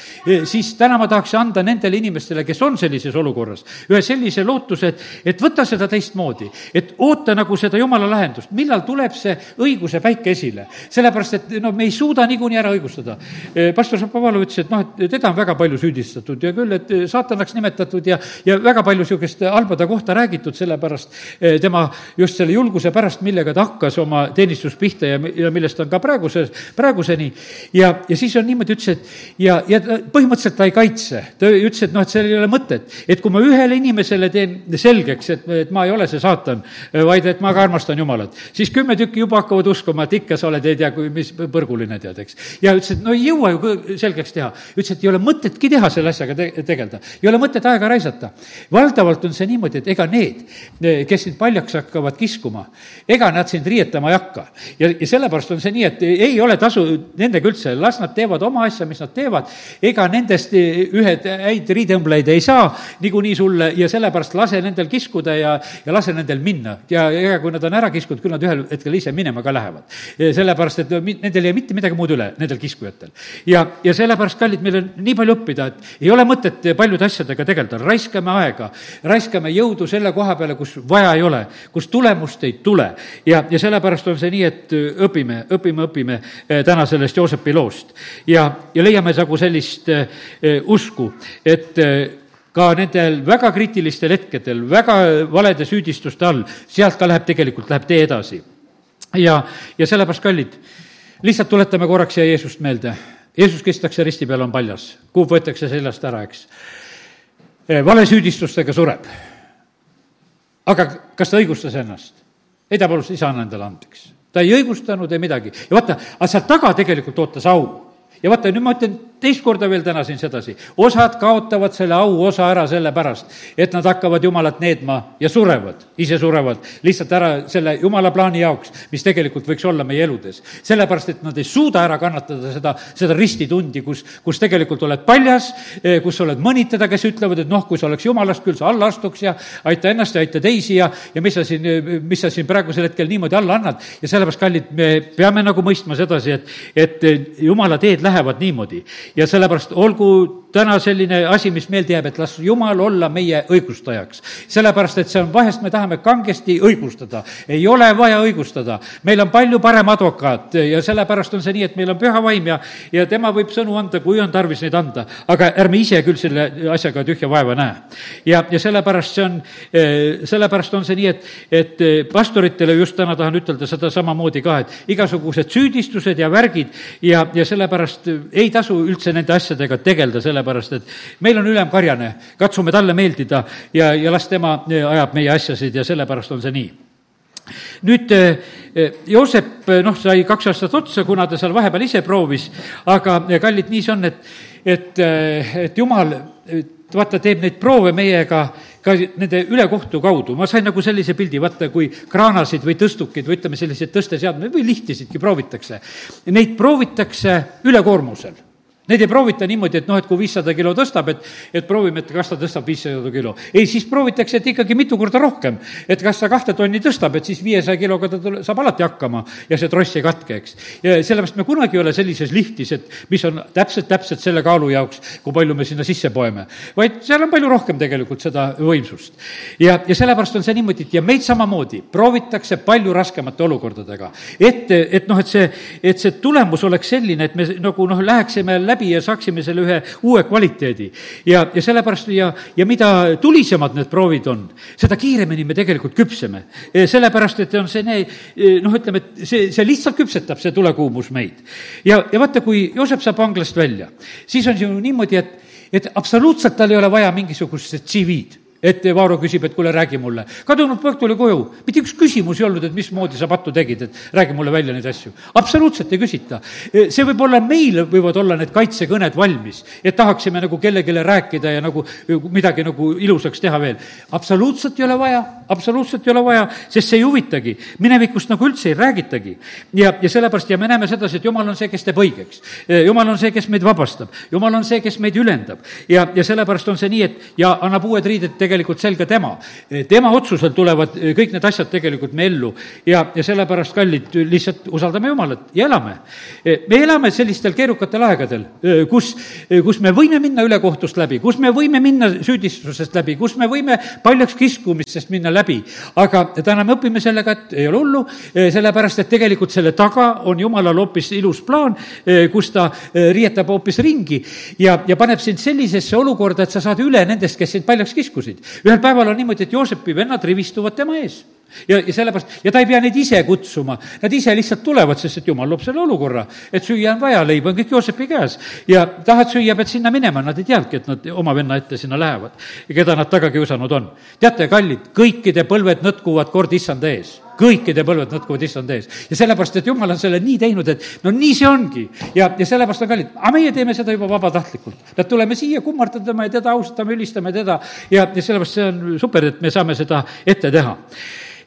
siis täna ma tahaks anda nendele inimestele, kes on sellises olukorras, ühe sellise lootuse, et, et võta seda teistmoodi, et oota nagu seda jumala lahendust lahendust, millal tuleb see õiguse päike esile. sellepärast, et no me ei suuda niikuinii ära õigustada. pastor Šapovalov ütles, et noh, et teda on väga palju süüdistatud ja küll, et saatanaks nimetatud ja, ja väga palju niisugust halba ta kohta räägitud, sellepärast tema just selle julguse pärast, millega ta hakkas oma teenistust pihta ja, ja millest on ka praeguse, praeguseni. ja, ja siis on niimoodi, ütles, et ja, ja põhimõtteliselt ta ei kaitse. ta ütles, et noh, et seal ei ole mõtet, et kui ma ühele inimesele teen selgeks, et, et ma ei ole see saatan, vaid et ma ka armastan Jumalat, siis kümme tükki juba hakkavad uskuma, et ikka sa oled ei tea kui mis põrguline, tead, eks. ja ütles, et no ei jõua ju selgeks teha. ütles, et ei ole mõtetki teha selle asjaga te tegeleda, ei ole mõtet aega raisata. valdavalt on see niimoodi, et ega need, kes sind paljaks hakkavad kiskuma, ega nad sind riietama ei hakka. ja, ja sellepärast on see nii, et ei ole tasu nendega üldse, las nad teevad oma asja, mis nad teevad, ega nendest ühed häid riideõmbleid ei saa niikuinii sulle ja sellepärast lase nendel kiskuda ja, ja lase nendel minna. ja, ja kui nad on ära kiskunud, küll nad ühel hetkel ise minema ka lähevad. sellepärast, et nendel ei jää mitte midagi muud üle, nendel kiskujatel. ja, ja sellepärast, kallid, meil on nii palju õppida, et ei ole mõtet paljude asjadega tegeleda, raiskame aega, raiskame jõudu selle koha peale, kus vaja ei ole, kus tulemust ei tule. ja, ja sellepärast on see nii, et õpime, õpime, õpime eh, täna sellest Joosepi loost. ja, ja leiame nagu sellist uh, usku, et ka nendel väga kriitilistel hetkedel, väga valede süüdistuste all, sealt ka läheb, tegelikult läheb tee edasi. ja, ja sellepärast, kallid, lihtsalt tuletame korraks siia Jeesust meelde. Jeesus kistakse risti peal, on paljas, kuup võetakse seljast ära, eks. valesüüdistustega sureb. aga kas ta õigustas ennast? ei, ta palus isa anna endale andeks. ta ei õigustanud ei midagi ja vaata, aga seal taga tegelikult ootas au ja vaata, nüüd ma ütlen teist korda veel täna siin sedasi, osad kaotavad selle auosa ära sellepärast, et nad hakkavad Jumalat needma ja surevad, ise surevad lihtsalt ära selle Jumala plaani jaoks, mis tegelikult võiks olla meie eludes. sellepärast, et nad ei suuda ära kannatada seda, seda ristitundi, kus, kus tegelikult oled paljas, eh, kus oled mõnitada, kes ütlevad, et noh, kui sa oleks Jumalast, küll sa alla astuks ja aita ennast ja aita teisi ja, ja mis sa siin, mis sa siin praegusel hetkel niimoodi alla annad. ja sellepärast, kallid, me peame nagu mõistma sedasi, et, et Jumala teed lähevad niimoodi ja sellepärast olgu täna selline asi, mis meelde jääb, et las Jumal olla meie õigustajaks. sellepärast, et see on, vahest me tahame kangesti õigustada. ei ole vaja õigustada. meil on palju parem advokaat ja sellepärast on see nii, et meil on püha vaim ja, ja tema võib sõnu anda, kui on tarvis neid anda. aga ärme ise küll selle asjaga tühja vaeva näe. ja, ja sellepärast see on, eh, sellepärast on see nii, et, et eh, pastoritele just täna tahan ütelda seda samamoodi ka, et igasugused süüdistused ja värgid ja, ja sellepärast ei tasu üldse nende asjadega tegeleda, sellepärast et meil on ülem karjane, katsume talle meeldida ja, ja las tema eh, ajab meie asjasid ja sellepärast on see nii. Nüüd eh, eh, Joosep, noh, sai kaks aastat otsa, kuna ta seal vahepeal ise proovis, aga kallid, nii see on, et, et, et jumal vaata, teeb neid proove meiega ka nende ülekohtu kaudu, ma sain nagu sellise pildi, vaata, kui kraanasid või tõstukid või ütleme, selliseid tõsteseadmeid või lihtisidki proovitakse. Neid proovitakse ülekoormusel Neid ei proovita niimoodi, et noh, et kui viissada kilo tõstab, et, et proovime, et kas ta tõstab viissada kilo. ei, siis proovitakse, et ikkagi mitu korda rohkem. et kas ta kahte tonni tõstab, et siis viiesaja kiloga ta tule, saab alati hakkama ja see tross ei katke, eks. ja sellepärast me kunagi ei ole sellises liftis, et mis on täpselt, täpselt selle kaalu jaoks, kui palju me sinna sisse poeme. vaid seal on palju rohkem tegelikult seda võimsust. ja, ja sellepärast on see niimoodi, et ja meid samamoodi proovitakse palju raskemate olukordadega. et, et noh, et see, et see tulemus oleks selline, et me nagu noh, läheksime läbi läbi ja saaksime selle ühe uue kvaliteedi. ja, ja sellepärast ja, ja mida tulisemad need proovid on, seda kiiremini me tegelikult küpseme. sellepärast, et on see, noh, ütleme, et see, see lihtsalt küpsetab, see tulekuumus meid. ja, ja vaata, kui Joosep saab vanglast välja, siis on ju niimoodi, et, et absoluutselt tal ei ole vaja mingisugust CV-d et Vaaro küsib, et kuule, räägi mulle. kadunud poeg tuli koju, mitte üks küsimus ei olnud, et mismoodi sa pattu tegid, et räägi mulle välja neid asju. absoluutselt ei küsita. see võib olla, meil võivad olla need kaitsekõned valmis, et tahaksime nagu kellelegi rääkida ja nagu midagi nagu ilusaks teha veel. absoluutselt ei ole vaja, absoluutselt ei ole vaja, sest see ei huvitagi. minevikust nagu üldse ei räägitagi. ja, ja sellepärast ja me näeme sedasi, et jumal on see, kes teeb õigeks. jumal on see, kes meid vabastab, jumal on see, kes meid ülendab ja, ja sellepärast on see nii, et ja annab uued riided tegelikult selga tema. tema otsusel tulevad kõik need asjad tegelikult me ellu ja, ja sellepärast, kallid, lihtsalt usaldame Jumalat ja elame. me elame sellistel keerukatel aegadel, kus, kus me võime minna ülekohtust läbi, kus me võime minna süüdistusest läbi, kus me võime paljaks kiskumistest minna läbi. aga täna me õpime sellega, et ei ole hullu, sellepärast et tegelikult selle taga on Jumalal hoopis ilus plaan, kus ta riietab hoopis ringi ja, ja paneb sind sellisesse olukorda, et sa saad üle nendest, kes sind paljaks kiskusid. Ühel päeval on niimoodi, et Joosepi vennad rivistuvad tema ees. Ja, ja sellepärast, ja ta ei pea neid ise kutsuma, nad ise lihtsalt tulevad, sest et jumal loob selle olukorra, et süüa on vaja, leib on kõik Joosepi käes. ja tahad süüa, pead sinna minema, nad ei teadnudki, et nad oma venna ette sinna lähevad. Ja keda nad taga kiusanud on. teate, kallid, kõikide põlved nõtkuvad kord issanda ees kõikide põlved nõtkuvad issand ees. ja sellepärast, et jumal on selle nii teinud, et no nii see ongi. ja, ja sellepärast on kallid, aga meie teeme seda juba vabatahtlikult. et tuleme siia, kummardame teda, austame, ülistame teda ja, ja sellepärast see on super, et me saame seda ette teha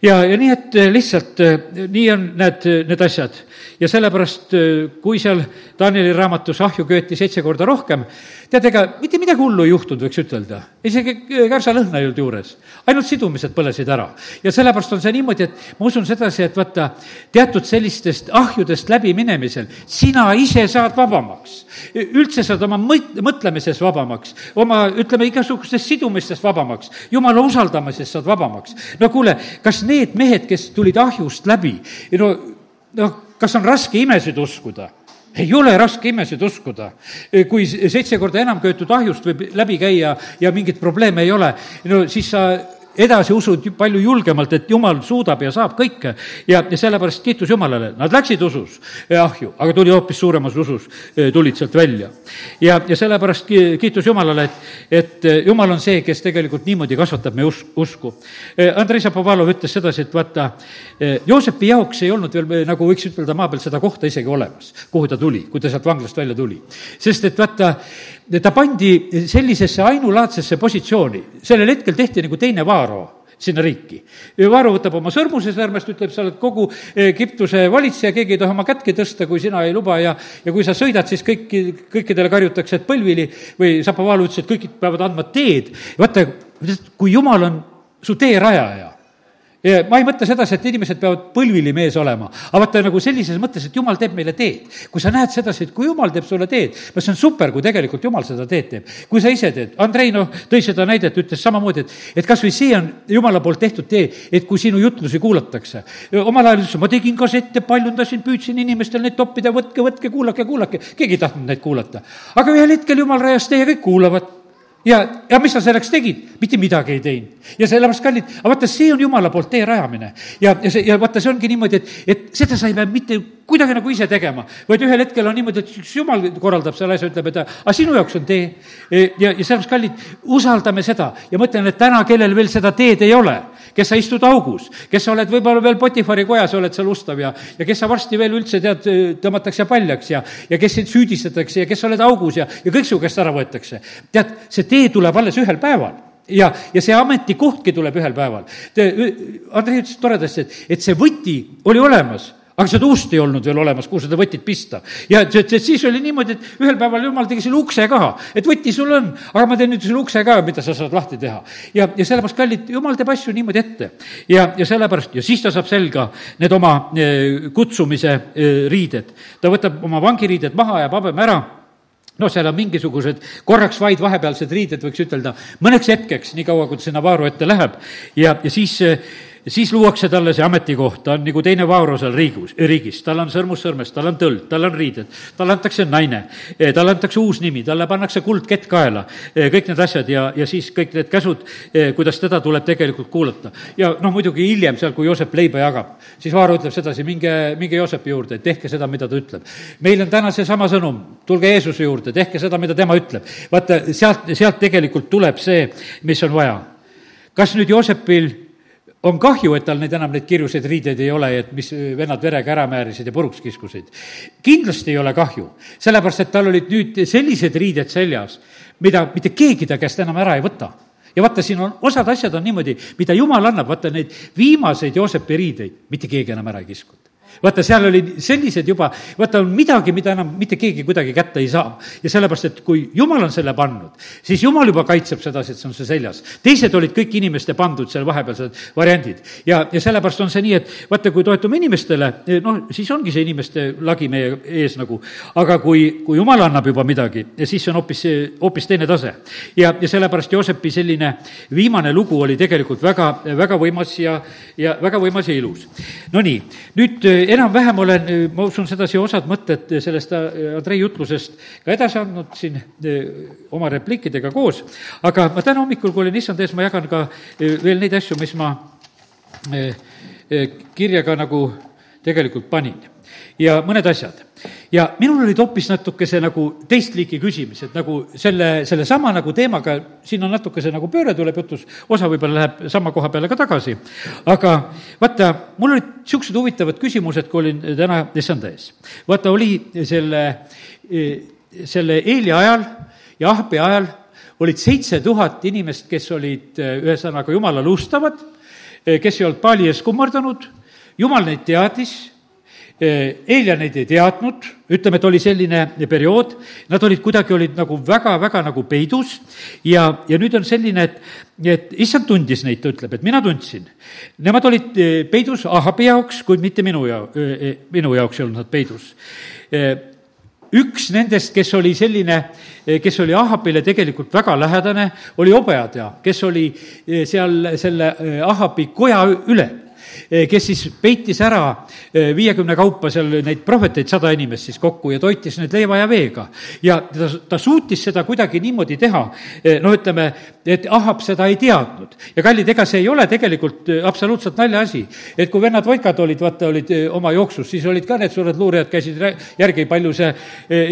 ja, ja nii, et lihtsalt nii on need, need asjad ja sellepärast, kui seal Danieli raamatus ahju köeti seitse korda rohkem, tead, ega mitte midagi hullu ei juhtunud, võiks ütelda. isegi kärsalõhna ei olnud juures, ainult sidumised põlesid ära. ja sellepärast on see niimoodi, et ma usun sedasi, et vaata, teatud sellistest ahjudest läbiminemisel sina ise saad vabamaks. üldse saad oma mõt-, mõtlemises vabamaks, oma, ütleme, igasugustest sidumistest vabamaks, jumala usaldamisest saad vabamaks. no kuule, kas need mehed, kes tulid ahjust läbi, no, noh, kas on raske imesid uskuda? ei ole raske imesid uskuda. kui seitse korda enam köetud ahjust võib läbi käia ja mingit probleemi ei ole, no siis sa edasi usud palju julgemalt, et jumal suudab ja saab kõike ja, ja sellepärast kiitus Jumalale, nad läksid usus ahju, aga tuli hoopis suuremas usus, eh, tulid sealt välja. ja, ja sellepärast kiitus Jumalale, et, et eh, Jumal on see, kes tegelikult niimoodi kasvatab meie us-, usku. Eh, Andrei Zapovalov ütles sedasi, et vaata, Joosepi jaoks ei olnud veel, nagu võiks ütelda, maa peal seda kohta isegi olemas, kuhu ta tuli, kui ta sealt vanglast välja tuli. sest et vaata, ta pandi sellisesse ainulaadsesse positsiooni, sellel hetkel tehti nagu teine Vaaro sinna riiki. Vaaro võtab oma sõrmuse sõrmest, ütleb, sa oled kogu Egiptuse valitseja, keegi ei tohi oma kätki tõsta, kui sina ei luba ja, ja kui sa sõidad, siis kõiki, kõikidele karjutakse, et põlvili või Zapovalov ütles, et kõik peavad andma teed. vaata, kui jumal on su teerajaja ja ma ei mõtle sedasi, et inimesed peavad põlvili mees olema, aga vaata nagu sellises mõttes, et jumal teeb meile teed. kui sa näed sedasi, et kui jumal teeb sulle teed, no see on super, kui tegelikult jumal seda teed teeb. kui sa ise teed, Andrei noh, tõi seda näidet, ütles samamoodi, et, et kas või see on jumala poolt tehtud tee, et kui sinu jutlusi kuulatakse. omal ajal ütles, ma tegin kassette, paljundasin, püüdsin inimestel neid toppida, võtke, võtke, kuulake, kuulake, keegi ei tahtnud neid kuulata. aga ühel hetkel jumal rajas ja kõik kuulavad ja, ja mis sa selleks tegid? mitte midagi ei teinud. ja sellepärast, kallid, aga vaata, see on jumala poolt tee rajamine. ja, ja see, ja vaata, see ongi niimoodi, et, et seda sa ei pea mitte kuidagi nagu ise tegema, vaid ühel hetkel on niimoodi, et üks jumal korraldab selle asja, ütleb, et aga sinu jaoks on tee. ja, ja sellepärast, kallid, usaldame seda ja mõtlen, et täna, kellel veel seda teed ei ole, kes sa istud augus, kes sa oled võib-olla veel Potifari kojas, oled seal ustav ja, ja kes sa varsti veel üldse tead, tõmmatakse paljaks ja, ja kes sind süüdistatakse ja kes sa oled augus ja, ja kõik su käest ära võetakse. tead, see tee tuleb alles ühel päeval ja, ja see ametikohtki tuleb ühel päeval. Andrei ütles toredasti, et, et see võti oli olemas aga seda ust ei olnud veel olemas, kuhu seda võtit pista. ja et, et siis oli niimoodi, et ühel päeval jumal tegi selle ukse ka, et võti sul on, aga ma teen nüüd selle ukse ka, mida sa saad lahti teha. ja, ja sellepärast, kallid, jumal teeb asju niimoodi ette. ja, ja sellepärast, ja siis ta saab selga need oma eh, kutsumise eh, riided. ta võtab oma vangiriided maha ja pabeme ära noh, seal on mingisugused korraks vaid vahepealsed riided, võiks ütelda, mõneks hetkeks, niikaua kui ta sinna Vaaru ette läheb ja, ja siis eh, siis luuakse talle see ametikoht, ta on nagu teine Vauro seal riigus, riigis, tal on sõrmus sõrmes, tal on tõld, tal on riided, talle antakse naine, eh, talle antakse uus nimi, talle pannakse kuldkett kaela, eh, kõik need asjad ja, ja siis kõik need käsud, kuidas teda tuleb tegelikult kuulata. ja noh, muidugi hiljem seal, kui Joosep leiba jagab, siis Vaaro ütleb sedasi, minge, minge Joosepi juurde, tehke seda, mida ta ütleb. meil on täna seesama sõnum, tulge Jeesuse juurde, tehke seda, mida tema ütleb. vaata, sealt, sealt tegelikult tuleb see, mis on vaja. kas nüüd Joosepil on kahju, et tal neid enam neid kirjuseid riideid ei ole, et mis vennad verega ära määrisid ja puruks kiskusid. kindlasti ei ole kahju, sellepärast et tal olid nüüd sellised riided seljas, mida mitte keegi ta käest enam ära ei võta ja vaata, siin on, osad asjad on niimoodi, mida jumal annab, vaata neid viimaseid Joosepi riideid mitte keegi enam ära ei kiskunud vaata, seal oli sellised juba, vaata, on midagi, mida enam mitte keegi kuidagi kätte ei saa. ja sellepärast, et kui jumal on selle pannud, siis jumal juba kaitseb sedasi, et see on see seljas. teised olid kõik inimeste pandud seal vahepealsed variandid. ja, ja sellepärast on see nii, et vaata, kui toetume inimestele, noh, siis ongi see inimeste lagi meie ees nagu. aga kui, kui jumal annab juba midagi, siis see on hoopis, hoopis teine tase. ja, ja sellepärast Joosepi selline viimane lugu oli tegelikult väga, väga võimas ja, ja väga võimas ja ilus. Nonii, nüüd enam-vähem olen, ma usun sedasi, osad mõtted sellest äh, Andrei jutlusest ka edasi andnud siin oma repliikidega koos, aga ma täna hommikul, kui olin issand ees, ma jagan ka veel neid asju, mis ma kirja ka nagu tegelikult panin. Ja mõned asjad. Ja minul olid hoopis natukese nagu teist liiki küsimused, nagu selle, sellesama nagu teemaga, siin on natukese nagu pööre tuleb jutus, osa võib-olla läheb sama koha peale ka tagasi, aga vaata, mul olid niisugused huvitavad küsimused, kui olin täna issanda ees. vaata, oli selle, selle Eeli ajal ja Ahbi ajal olid seitse tuhat inimest, kes olid ühesõnaga jumalale ustavad, kes ei olnud paali ees kummardanud, jumal neid teadis Eelia neid ei teadnud, ütleme, et oli selline periood, nad olid kuidagi, olid nagu väga-väga nagu peidus ja, ja nüüd on selline, et, et issand tundis neid, ta ütleb, et mina tundsin. Nemad olid peidus Ahabi jaoks, kuid mitte minu ja-, minu jaoks ei olnud nad peidus. üks nendest, kes oli selline, kes oli Ahabile tegelikult väga lähedane, oli Obeadia, kes oli seal selle Ahabi koja ülem kes siis peitis ära eh, viiekümne kaupa seal neid prohveteid, sada inimest siis kokku ja toitis need leiva ja veega. ja ta, ta suutis seda kuidagi niimoodi teha, eh, no ütleme, et Ahab seda ei teadnud. ja kallid, ega see ei ole tegelikult absoluutselt naljaasi. et kui vennad Voikad olid, vaata, olid oma jooksus, siis olid ka need suured luurijad, käisid järgi, palju see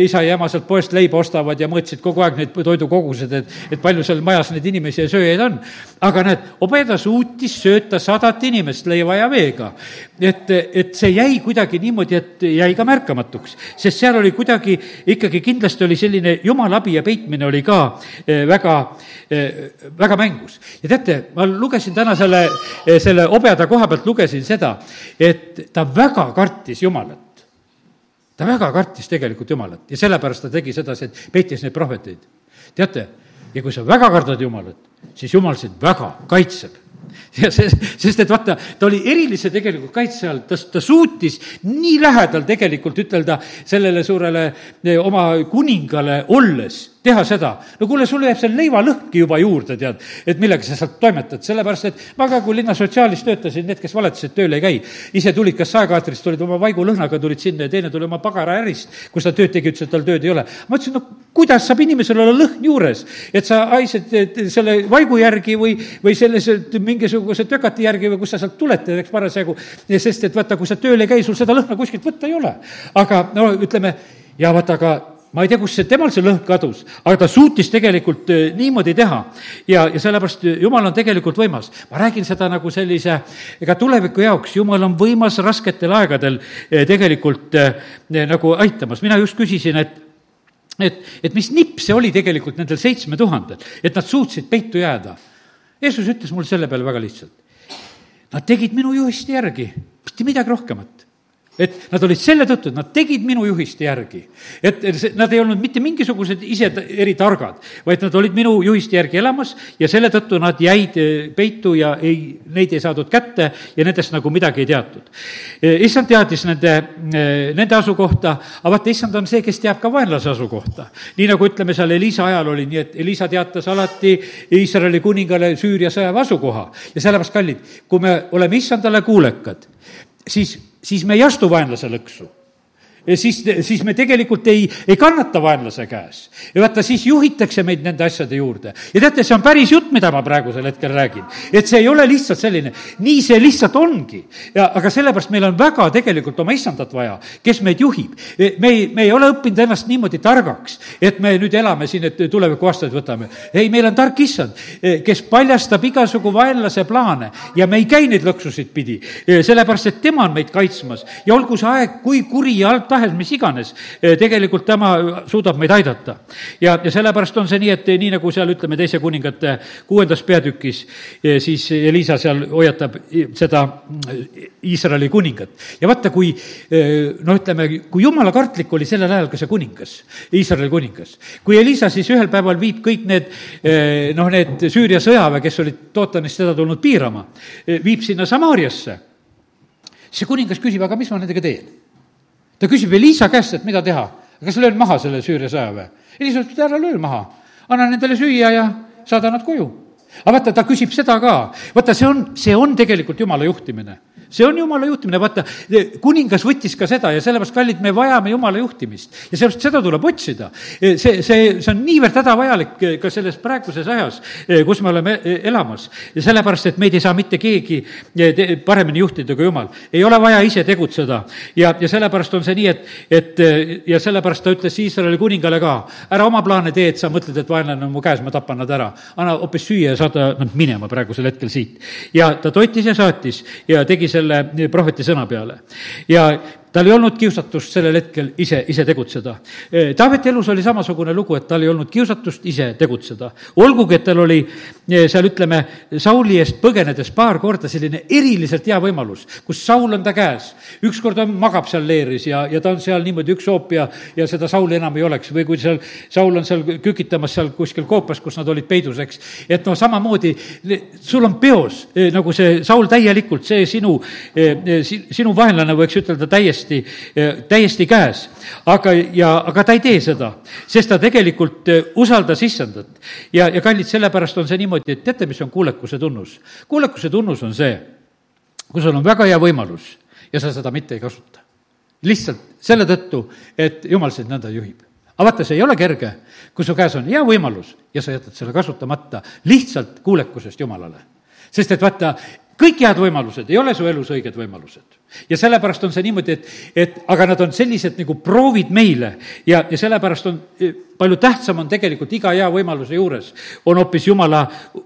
isa ja ema sealt poest leiba ostavad ja mõõtsid kogu aeg neid toidukogused, et, et palju seal majas neid inimesi ja sööjaid on. aga näed, Obeda suutis sööta sadat inimest leiva ja veega. et, et see jäi kuidagi niimoodi, et jäi ka märkamatuks, sest seal oli kuidagi ikkagi kindlasti oli selline jumala abi ja peitmine oli ka eh, väga, eh, väga mängus. ja teate, ma lugesin täna selle, eh, selle hobeda koha pealt lugesin seda, et ta väga kartis Jumalat ta väga kartis tegelikult Jumalat ja sellepärast ta tegi sedasi, et peitis neid prohveteid. teate, ja kui sa väga kardad Jumalat, siis Jumal sind väga kaitseb ja see, sest et vaata, ta oli erilise tegelikult kaitse all, ta, ta suutis nii lähedal tegelikult ütelda sellele suurele eh, oma kuningale olles teha seda. no kuule, sul jääb seal leivalõhnki juba juurde, tead, et millega sa sealt toimetad, sellepärast et ma ka, kui linna sotsiaalis töötasin, need, kes valetasid, tööle ei käi, ise tulid kas saekaatrist, tulid oma vaigulõhnaga, tulid sinna ja teine tuli oma pagaraärist, kus ta tööd tegi, ütles, et tal tööd ei ole. ma ütlesin, no kuidas saab inimesel olla lõhn juures, et sa haised selle vaigu järgi või, või sellise mingisuguse tökati järgi või kust sa sealt tuled, eks parasjagu, sest et vaata, kui sa tööl ei käi, sul seda lõhna kuskilt võtta ei ole. aga no ütleme, ja vaata, aga ma ei tea, kust see, temal see lõhn kadus, aga ta suutis tegelikult äh, niimoodi teha. ja, ja sellepärast äh, Jumal on tegelikult võimas. ma räägin seda nagu sellise, ega tuleviku jaoks, Jumal on võimas rasketel aegadel äh, tegelikult nagu aitamas. mina just küsisin, et et, et mis nipp see oli tegelikult nendel seitsme tuhandel, et nad suutsid peitu jääda. Jeesus ütles mulle selle peale väga lihtsalt. Nad tegid minu juhiste järgi, mitte midagi rohkemat et nad olid selle tõttu, et nad tegid minu juhiste järgi. et nad ei olnud mitte mingisugused ise eritargad, vaid nad olid minu juhiste järgi elamas ja selle tõttu nad jäid eh, peitu ja ei, neid ei saadud kätte ja nendest nagu midagi ei teatud. Eh, issand teadis nende, eh, nende asukohta, aga vaata, issand on see, kes teab ka vaenlase asukohta. nii nagu ütleme, seal Elisa ajal oli nii, et Elisa teatas alati Iisraeli kuningale Süüria sõjaväe asukoha ja sellepärast, kallid, kui me oleme issandale kuulekad, siis siis me ei astu vaenlase lõksu siis, siis me tegelikult ei, ei kannata vaenlase käes. ja vaata, siis juhitakse meid nende asjade juurde. ja teate, see on päris jutt, mida ma praegusel hetkel räägin. et see ei ole lihtsalt selline, nii see lihtsalt ongi. ja aga sellepärast meil on väga tegelikult oma issandat vaja, kes meid juhib. me ei, me ei ole õppinud ennast niimoodi targaks, et me nüüd elame siin, et tuleviku aastaid võtame. ei, meil on tark issand, kes paljastab igasugu vaenlase plaane ja me ei käi neid lõksusid pidi, sellepärast et tema on meid kaitsmas ja olgu see aeg kui kuri ja halb tahes, mis iganes, tegelikult tema suudab meid aidata. ja, ja sellepärast on see nii, et nii nagu seal ütleme, teise kuningate kuuendas peatükis, siis Elisa seal hoiatab seda Iisraeli kuningat. ja vaata, kui noh, ütleme, kui jumala kartlik oli sellel ajal ka see kuningas, Iisraeli kuningas. kui Elisa siis ühel päeval viib kõik need noh, need Süüria sõjaväe, kes olid Tootanist seda tulnud piirama, viib sinna Samaariasse, see kuningas küsib, aga mis ma nendega teen? Ta küsib Elisa käest, et mida teha, kas löön maha selle Süüria sõjaväe? Elisa ütleb, et ära löö maha, anna nendele süüa ja saada nad koju. aga vaata, ta küsib seda ka, vaata, see on, see on tegelikult jumala juhtimine see on jumala juhtimine, vaata, kuningas võttis ka seda ja sellepärast, kallid, me vajame jumala juhtimist. ja sellepärast seda tuleb otsida. see, see, see on niivõrd hädavajalik ka selles praeguses ajas, kus me oleme elamas. ja sellepärast, et meid ei saa mitte keegi paremini juhtida kui jumal. ei ole vaja ise tegutseda. ja, ja sellepärast on see nii, et, et ja sellepärast ta ütles Iisraeli kuningale ka, ära oma plaane tee, et sa mõtled, et vaenlane on mu käes, ma tapan nad ära. anna hoopis süüa ja saada nad minema praegusel hetkel siit. ja ta toitis ja saatis ja tegi selle selle prohveti sõna peale. ja tal ei olnud kiusatust sellel hetkel ise, ise tegutseda. Taaveti elus oli samasugune lugu, et tal ei olnud kiusatust ise tegutseda. olgugi, et tal oli seal, ütleme, Sauli eest põgenedes paar korda selline eriliselt hea võimalus, kus Saul on ta käes. ükskord on, magab seal leeris ja, ja ta on seal niimoodi üks hoop ja, ja seda Sauli enam ei oleks või kui seal, Saul on seal kükitamas seal kuskil koopas, kus nad olid peidus, eks. et no samamoodi, sul on peos nagu see Saul täielikult, see sinu, sinu vaenlane, võiks ütelda täiesti täiesti, täiesti käes. aga, ja, aga ta ei tee seda, sest ta tegelikult eh, usaldas issandat. ja, ja kallid, sellepärast on see niimoodi, et teate, mis on kuulekuse tunnus? kuulekuse tunnus on see, kui sul on väga hea võimalus ja sa seda mitte ei kasuta. lihtsalt selle tõttu, et jumal sind nõnda juhib aga vaata, see ei ole kerge, kui su käes on hea võimalus ja sa jätad selle kasutamata lihtsalt kuulekusest Jumalale. sest et vaata, kõik head võimalused ei ole su elus õiged võimalused ja sellepärast on see niimoodi, et, et aga nad on sellised nagu proovid meile. Ja, ja sellepärast on palju tähtsam on tegelikult iga hea võimaluse juures, on hoopis Jumala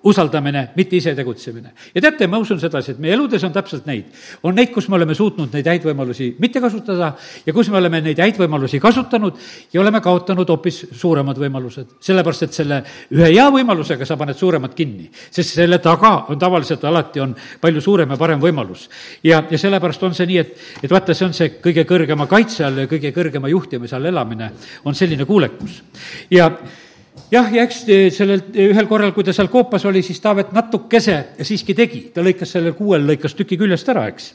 usaldamine, mitte ise tegutsemine. ja teate, ma usun sedasi, et meie eludes on täpselt neid. on neid, kus me oleme suutnud neid häid võimalusi mitte kasutada ja kus me oleme neid häid võimalusi kasutanud ja oleme kaotanud hoopis suuremad võimalused. sellepärast, et selle ühe hea võimalusega sa paned suuremad kinni, sest selle taga on tavaliselt alati on palju suurem ja parem võimalus. ja, ja sellepärast on see nii, et, et vaata, see on see kõige kõrgema kaitse all ja kõige kõrgema juhtimise all elamine, on selline kuulekus ja jah, ja eks eh, sellel eh, ühel korral, kui ta seal koopas oli, siis Taavet natukese siiski tegi, ta lõikas sellel kuuel, lõikas tüki küljest ära, eks.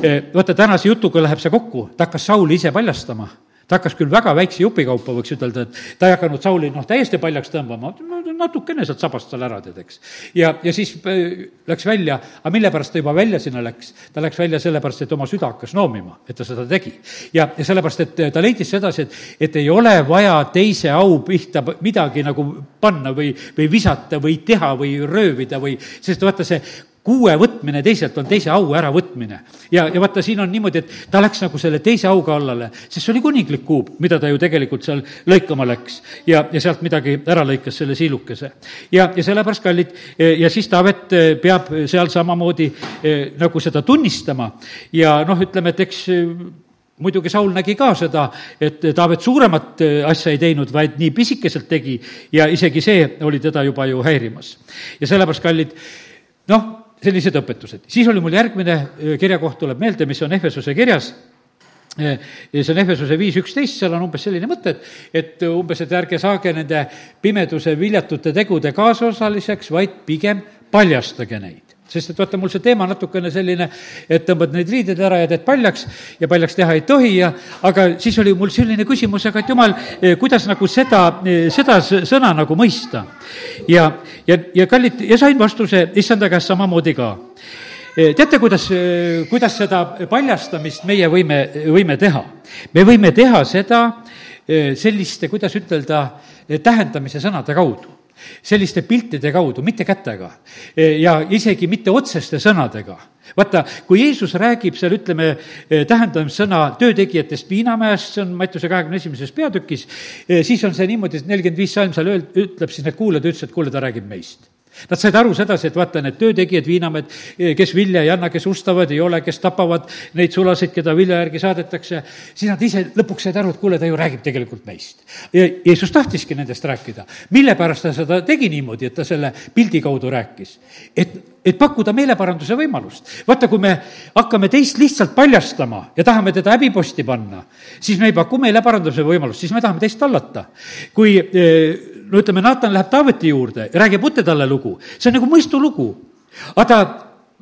Eh, vaata, tänase jutuga läheb see kokku, ta hakkas Sauli ise paljastama ta hakkas küll väga väikse jupi kaupa, võiks ütelda, et ta ei hakanud Sauli noh, täiesti paljaks tõmbama, natukene sealt sabast seal ära teed, eks. ja, ja siis äh, läks välja, aga mille pärast ta juba välja sinna läks? ta läks välja sellepärast, et oma süda hakkas noomima, et ta seda tegi. ja, ja sellepärast, et ta leidis sedasi, et, et ei ole vaja teise au pihta midagi nagu panna või, või visata või teha või röövida või, sest vaata, see kuue võtmine teiselt on teise au äravõtmine. ja, ja vaata, siin on niimoodi, et ta läks nagu selle teise au kallale, sest see oli kuninglik kuub, mida ta ju tegelikult seal lõikama läks. ja, ja sealt midagi ära lõikas, selle siilukese. ja, ja sellepärast, kallid, ja siis Taavet eh, peab seal samamoodi eh, nagu seda tunnistama ja noh, ütleme, et eks eh, muidugi Saul nägi ka seda, et Taavet suuremat asja ei teinud, vaid nii pisikeselt tegi ja isegi see oli teda juba ju häirimas. ja sellepärast, kallid, noh, sellised õpetused. siis oli mul järgmine kirjakoht tuleb meelde, mis on Ehvesuse kirjas, see on Ehvesuse viis üksteist, seal on umbes selline mõte, et, et umbes, et ärge saage nende pimeduse viljatute tegude kaasosaliseks, vaid pigem paljastage neid sest et vaata, mul see teema natukene selline, et tõmbad need riided ära ja teed paljaks ja paljaks teha ei tohi ja aga siis oli mul selline küsimus, aga et jumal, eh, kuidas nagu seda, eh, seda sõna nagu mõista. ja, ja, ja kallid, ja sain vastuse issanda käest samamoodi ka eh, teate, kuidas, kuidas seda paljastamist meie võime, võime teha? me võime teha seda selliste, kuidas ütelda, tähendamise sõnade kaudu selliste piltide kaudu, mitte kätega ja isegi mitte otseste sõnadega. vaata, kui Jeesus räägib seal, ütleme, tähendamissõna töötegijatest Viinamäest, see on Mattiuse kahekümne esimeses peatükis, siis on see niimoodi, et nelikümmend viis salm seal öel-, ütleb siis need kuulajad, ütles, et kuule, ta räägib meist Nad said aru sedasi, et vaata, need töötegijad, viinamehed, kes vilja ei anna, kes ustavad, ei ole, kes tapavad neid sulasid, keda vilja järgi saadetakse, siis nad ise lõpuks said aru, et kuule, ta ju räägib tegelikult meist. ja Jeesus tahtiski nendest rääkida. mille pärast ta seda tegi niimoodi, et ta selle pildi kaudu rääkis? et, et pakkuda meeleparanduse võimalust. vaata, kui me hakkame teist lihtsalt paljastama ja tahame teda häbiposti panna, siis me ei paku meeleparanduse võimalust, siis me tahame teist tallata. kui eh, no ütleme, Naatan läheb Taaveti juurde ja räägib Utte talle lugu, see on nagu mõistulugu. aga ta,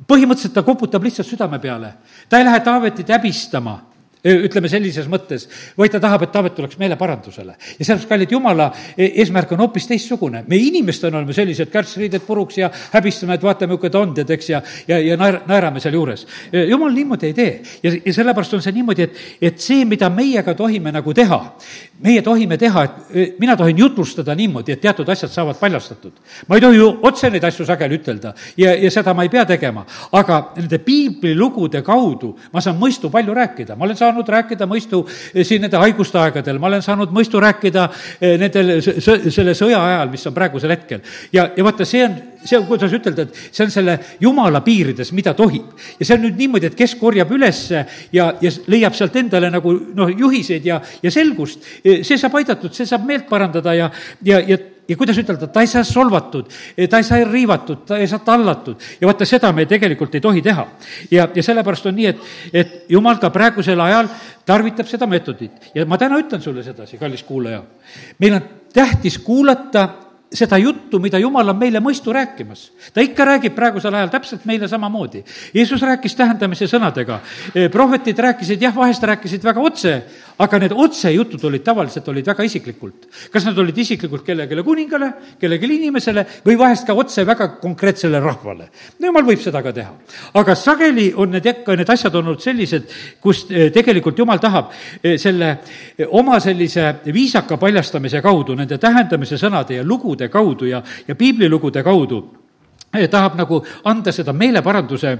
põhimõtteliselt ta koputab lihtsalt südame peale. ta ei lähe Taavetit häbistama ütleme sellises mõttes, vaid ta tahab, et Taavet tuleks meeleparandusele. ja sellepärast, kallid Jumala e-, eesmärk on hoopis teistsugune. me inimestena oleme sellised kärtsriided puruks ja häbistame, et vaata, milline ta on, tead, eks, ja, ja, ja naer-, naerame sealjuures. jumal niimoodi ei tee. ja, ja sellepärast on see niimoodi, et, et see, mida meiega tohime nagu teha, meie tohime teha, et mina tohin jutlustada niimoodi, et teatud asjad saavad paljastatud. ma ei tohi ju otse neid asju sageli ütelda ja, ja seda ma ei pea tegema, aga nende piiblilugude kaudu ma saan mõistu palju rääkida, ma olen saanud rääkida mõistu eh, siin nende haiguste aegadel, ma olen saanud mõistu rääkida eh, nendel, selle sõja ajal, mis on praegusel hetkel. ja, ja vaata, see on, see on, kuidas ütelda, et see on selle jumala piirides, mida tohib. ja see on nüüd niimoodi, et kes korjab ülesse ja, ja leiab sealt endale nagu noh, juhiseid ja, ja selgust, eh, see saab aidatud, see saab meelt parandada ja, ja, ja ja kuidas ütelda, ta ei saa solvatud, ta ei saa riivatud, ta ei saa tallatud ja vaata, seda me tegelikult ei tohi teha. ja, ja sellepärast on nii, et, et jumal ka praegusel ajal tarvitab seda meetodit ja ma täna ütlen sulle sedasi, kallis kuulaja. meil on tähtis kuulata seda juttu, mida Jumal on meile mõistu rääkimas. ta ikka räägib praegusel ajal täpselt meile samamoodi. Jeesus rääkis tähendamise sõnadega, prohvetid rääkisid, jah, vahest rääkisid väga otse, aga need otsejutud olid tavaliselt, olid väga isiklikult. kas nad olid isiklikult kellelegi kuningale, kellelegi inimesele või vahest ka otse väga konkreetsele rahvale. no jumal võib seda ka teha. aga sageli on need ikka, need asjad olnud sellised, kus eh, tegelikult jumal tahab eh, selle eh, oma sellise viisaka paljastamise kaudu, nende tähendamise sõnade ja lugude kaudu ja, ja piiblilugude kaudu tahab nagu anda seda meeleparanduse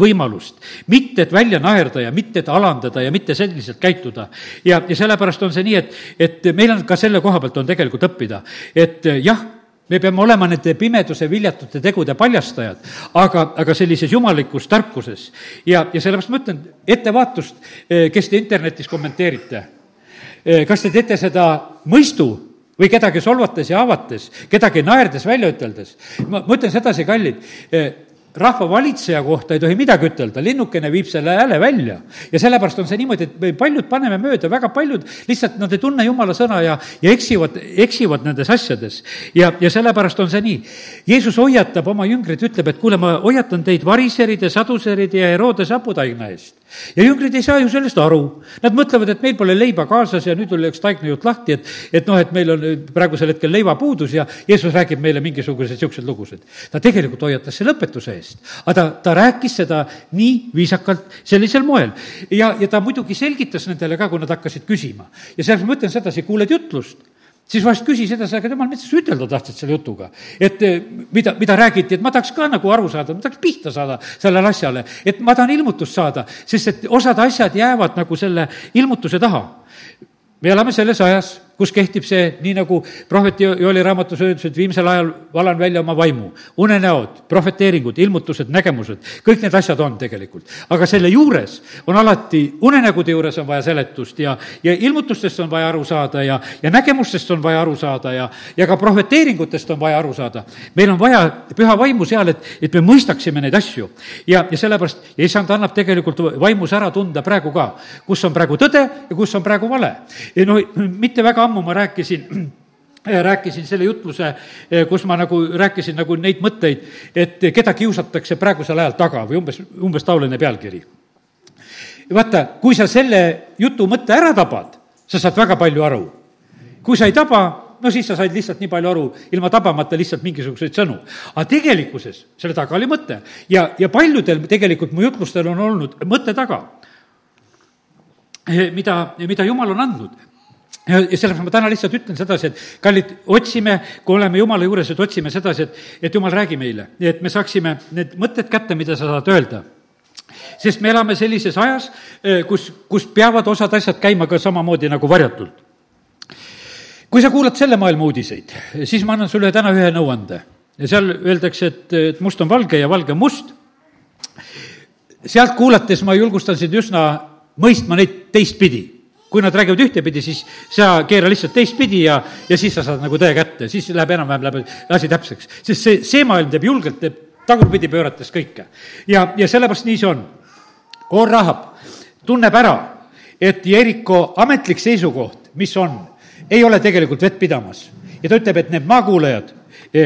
võimalust, mitte et välja naerda ja mitte et alandada ja mitte selliselt käituda. ja, ja sellepärast on see nii, et, et meil on ka selle koha pealt on tegelikult õppida, et jah, me peame olema nende pimeduse viljatute tegude paljastajad, aga, aga sellises jumalikus tarkuses. ja, ja sellepärast ma ütlen, ettevaatust, eh, kes te internetis kommenteerite. Eh, kas te teete seda mõistu või kedagi solvates ja avates, kedagi naerdes välja üteldes? ma, ma ütlen sedasi, kallid, eh, rahva valitseja kohta ei tohi midagi ütelda, linnukene viib selle hääle välja. ja sellepärast on see niimoodi, et me paljud paneme mööda, väga paljud lihtsalt nad ei tunne jumala sõna ja, ja eksivad, eksivad nendes asjades. ja, ja sellepärast on see nii. Jeesus hoiatab oma jüngreid, ütleb, et kuule, ma hoiatan teid variseride, saduseride ja Herodese haputaigna eest ja jüngrid ei saa ju sellest aru. Nad mõtlevad, et meil pole leiba kaasas ja nüüd oli üks taignajutt lahti, et, et noh, et meil on praegusel hetkel leivapuudus ja Jeesus räägib meile mingisuguseid niisuguseid lugusid. ta tegelikult hoiatas selle õpetuse eest, aga ta, ta rääkis seda nii viisakalt, sellisel moel. ja, ja ta muidugi selgitas nendele ka, kui nad hakkasid küsima. ja sellepärast ma ütlen sedasi, kuuled jutlust siis vahest küsis edasi, aga jumal, mida sa ütelda tahtsid selle jutuga? et eh, mida, mida räägiti, et ma tahaks ka nagu aru saada, ma tahaks pihta saada sellele asjale, et ma tahan ilmutust saada, sest et osad asjad jäävad nagu selle ilmutuse taha. me elame selles ajas kus kehtib see, nii nagu prohvet Jooli raamatus öeldus, et viimsel ajal valan välja oma vaimu. unenäod, prohveteeringud, ilmutused, nägemused, kõik need asjad on tegelikult. aga selle juures on alati, unenägude juures on vaja seletust ja, ja ilmutustest on vaja aru saada ja, ja nägemustest on vaja aru saada ja, ja ka prohveteeringutest on vaja aru saada. meil on vaja püha vaimu seal, et, et me mõistaksime neid asju. ja, ja sellepärast, ja issand annab tegelikult vaimus ära tunda praegu ka, kus on praegu tõde ja kus on praegu vale. no mitte väga ammu ma rääkisin (clears throat) rääkisin selle jutluse, kus ma nagu rääkisin nagu neid mõtteid, et keda kiusatakse praegusel ajal taga või umbes, umbes taoline pealkiri. vaata, kui sa selle jutu mõtte ära tabad, sa saad väga palju aru. kui sa ei taba, no siis sa said lihtsalt nii palju aru, ilma tabamata lihtsalt mingisuguseid sõnu. aga tegelikkuses selle taga oli mõte ja, ja paljudel tegelikult mu jutlustel on olnud mõte taga, mida, mida jumal on andnud ja, ja sellepärast ma täna lihtsalt ütlen sedasi, et kallid, otsime, kui oleme Jumala juures, et otsime sedasi, et, et Jumal räägi meile, et me saaksime need mõtted kätte, mida sa saad öelda. sest me elame sellises ajas, eh, kus, kus peavad osad asjad käima ka samamoodi nagu varjatult. kui sa kuulad selle maailma uudiseid, siis ma annan sulle täna ühe nõuande. ja seal öeldakse, et, et must on valge ja valge on must. sealt kuulates ma julgustan sind üsna mõistma neid teistpidi kui nad räägivad ühtepidi, siis sa keera lihtsalt teistpidi ja, ja siis sa saad nagu tõe kätte, siis läheb enam-vähem, läheb asi täpseks. sest see, see maailm teeb julgelt, teeb tagurpidi pöörates kõike. ja, ja sellepärast nii see on. Koor Rahab tunneb ära, et Jeriko ametlik seisukoht, mis on, ei ole tegelikult vett pidamas. ja ta ütleb, et need maakuulajad,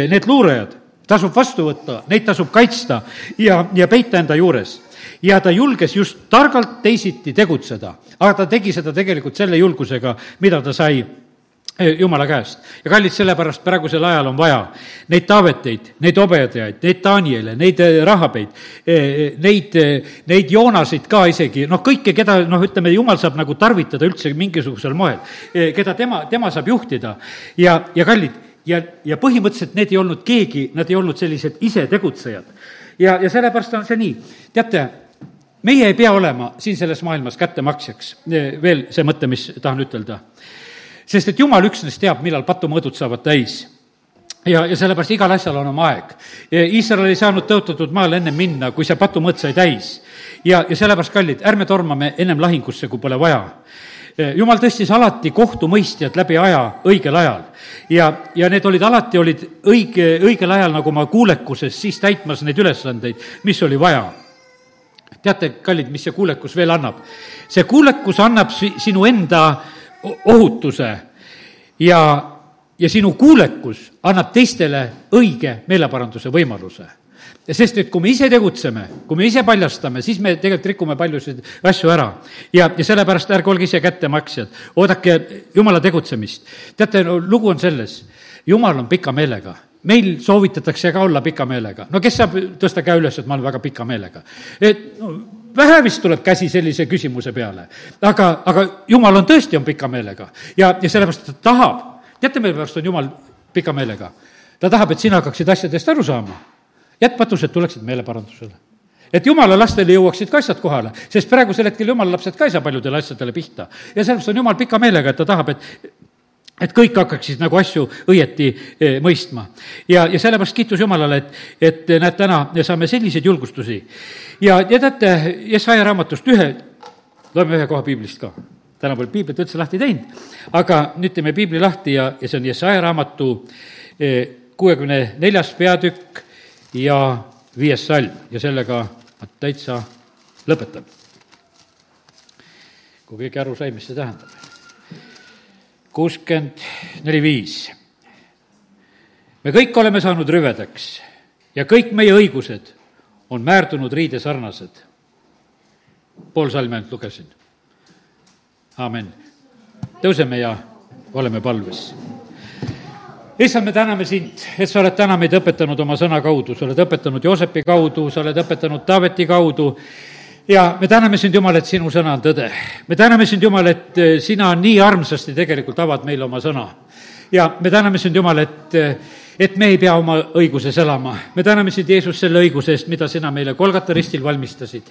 need luurajad, tasub vastu võtta, neid tasub kaitsta ja, ja peita enda juures ja ta julges just targalt teisiti tegutseda, aga ta tegi seda tegelikult selle julgusega, mida ta sai eh, Jumala käest. ja kallid, sellepärast praegusel ajal on vaja neid Taaveteid, neid Obedajaid, neid Daniele, neid eh, Rahabeid, eh, neid, neid Joonasid ka isegi, noh, kõike, keda noh, ütleme, Jumal saab nagu tarvitada üldse mingisugusel moel, keda tema, tema saab juhtida ja, ja kallid, ja, ja põhimõtteliselt need ei olnud keegi, nad ei olnud sellised isetegutsejad. ja, ja sellepärast on see nii, teate, meie ei pea olema siin selles maailmas kättemaksjaks, veel see mõte, mis tahan ütelda. sest et jumal üksnes teab, millal patumõõdud saavad täis ja, ja sellepärast igal asjal on oma aeg. Iisrael ei saanud tõotatud maale ennem minna, kui see patumõõt sai täis. ja, ja sellepärast, kallid, ärme tormame ennem lahingusse, kui pole vaja. jumal tõstis alati kohtumõistjad läbi aja õigel ajal. ja, ja need olid alati, olid õige, õigel ajal nagu oma kuulekuses siis täitmas neid ülesandeid, mis oli vaja teate, kallid, mis see kuulekus veel annab? see kuulekus annab si-, sinu enda ohutuse ja, ja sinu kuulekus annab teistele õige meeleparanduse võimaluse sest et kui me ise tegutseme, kui me ise paljastame, siis me tegelikult rikume paljusid asju ära. ja, ja sellepärast ärge olge ise kättemaksjad, oodake Jumala tegutsemist. teate no,, lugu on selles, Jumal on pika meelega meil soovitatakse ka olla pika meelega. no kes saab tõsta käe üles, et ma olen väga pika meelega? et no, vähe vist tuleb käsi sellise küsimuse peale. aga, aga jumal on tõesti, on pika meelega ja, ja sellepärast ta tahab, teate, mille pärast on jumal pika meelega? ta tahab, et sina hakkaksid asjadest aru saama. jätmatused tuleksid meeleparandusele et jumala lastele jõuaksid ka asjad kohale, sest praegusel hetkel jumala lapsed ka ei saa paljudele asjadele pihta. ja sellepärast on jumal pika meelega, et ta tahab, et et kõik hakkaksid nagu asju õieti eh, mõistma. ja, ja sellepärast kiitus Jumalale, et, et näed, täna saame selliseid julgustusi. ja, ja teate, Jesaja raamatust ühe, loeme ühe koha piiblist ka. täna pole piiblit üldse lahti teinud, aga nüüd teeme piibli lahti ja, ja see on Jesaja raamatu eh, kuuekümne neljas peatükk ja viies salm ja sellega ma täitsa lõpetan. kui keegi aru sai, mis see tähendab kuuskümmend neli viis. me kõik oleme saanud rüvedaks ja kõik meie õigused on määrdunud riide sarnased. pool salmi ainult lugesin. aamen. tõuseme ja oleme palves issand, me täname sind, et sa oled täna meid õpetanud oma sõna kaudu, sa oled õpetanud Joosepi kaudu, sa oled õpetanud Taaveti kaudu ja me täname sind, Jumal, et sinu sõna on tõde. me täname sind, Jumal, et eh, sina nii armsasti tegelikult avad meile oma sõna. ja me täname sind, Jumal, et eh, et me ei pea oma õiguses elama. me täname sind, Jeesus, selle õiguse eest, mida sina meile Kolgata ristil valmistasid.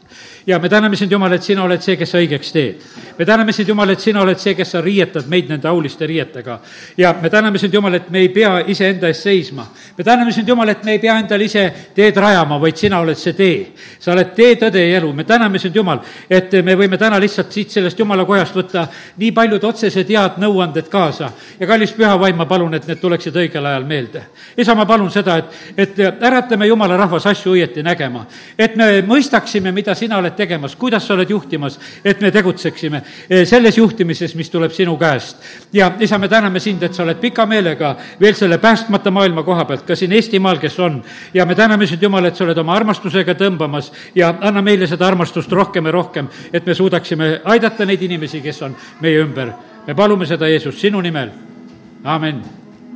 ja me täname sind, Jumal, et sina oled see, kes sa õigeks teed. me täname sind, Jumal, et sina oled see, kes sa riietad meid nende auliste riietega. ja me täname sind, Jumal, et me ei pea iseenda eest seisma. me täname sind, Jumal, et me ei pea endale ise teed rajama, vaid sina oled see tee. sa oled tee, tõde ja elu. me täname sind, Jumal, et me võime täna lihtsalt siit sellest Jumala kojast võtta nii paljud otsesed head nõuanded kaasa. ja kallis püha vaim, ma palun, et need tuleksid õigel ajal meelde isa, ma palun seda, et, et äratame jumala rahvas asju õieti nägema. et me mõistaksime, mida sina oled tegemas, kuidas sa oled juhtimas, et me tegutseksime eh, selles juhtimises, mis tuleb sinu käest. ja isa, me täname sind, et sa oled pika meelega veel selle päästmata maailma koha pealt, ka siin Eestimaal, kes on. ja me täname sind, Jumal, et sa oled oma armastusega tõmbamas ja anna meile seda armastust rohkem ja rohkem, et me suudaksime aidata neid inimesi, kes on meie ümber. me palume seda, Jeesus, sinu nimel, amin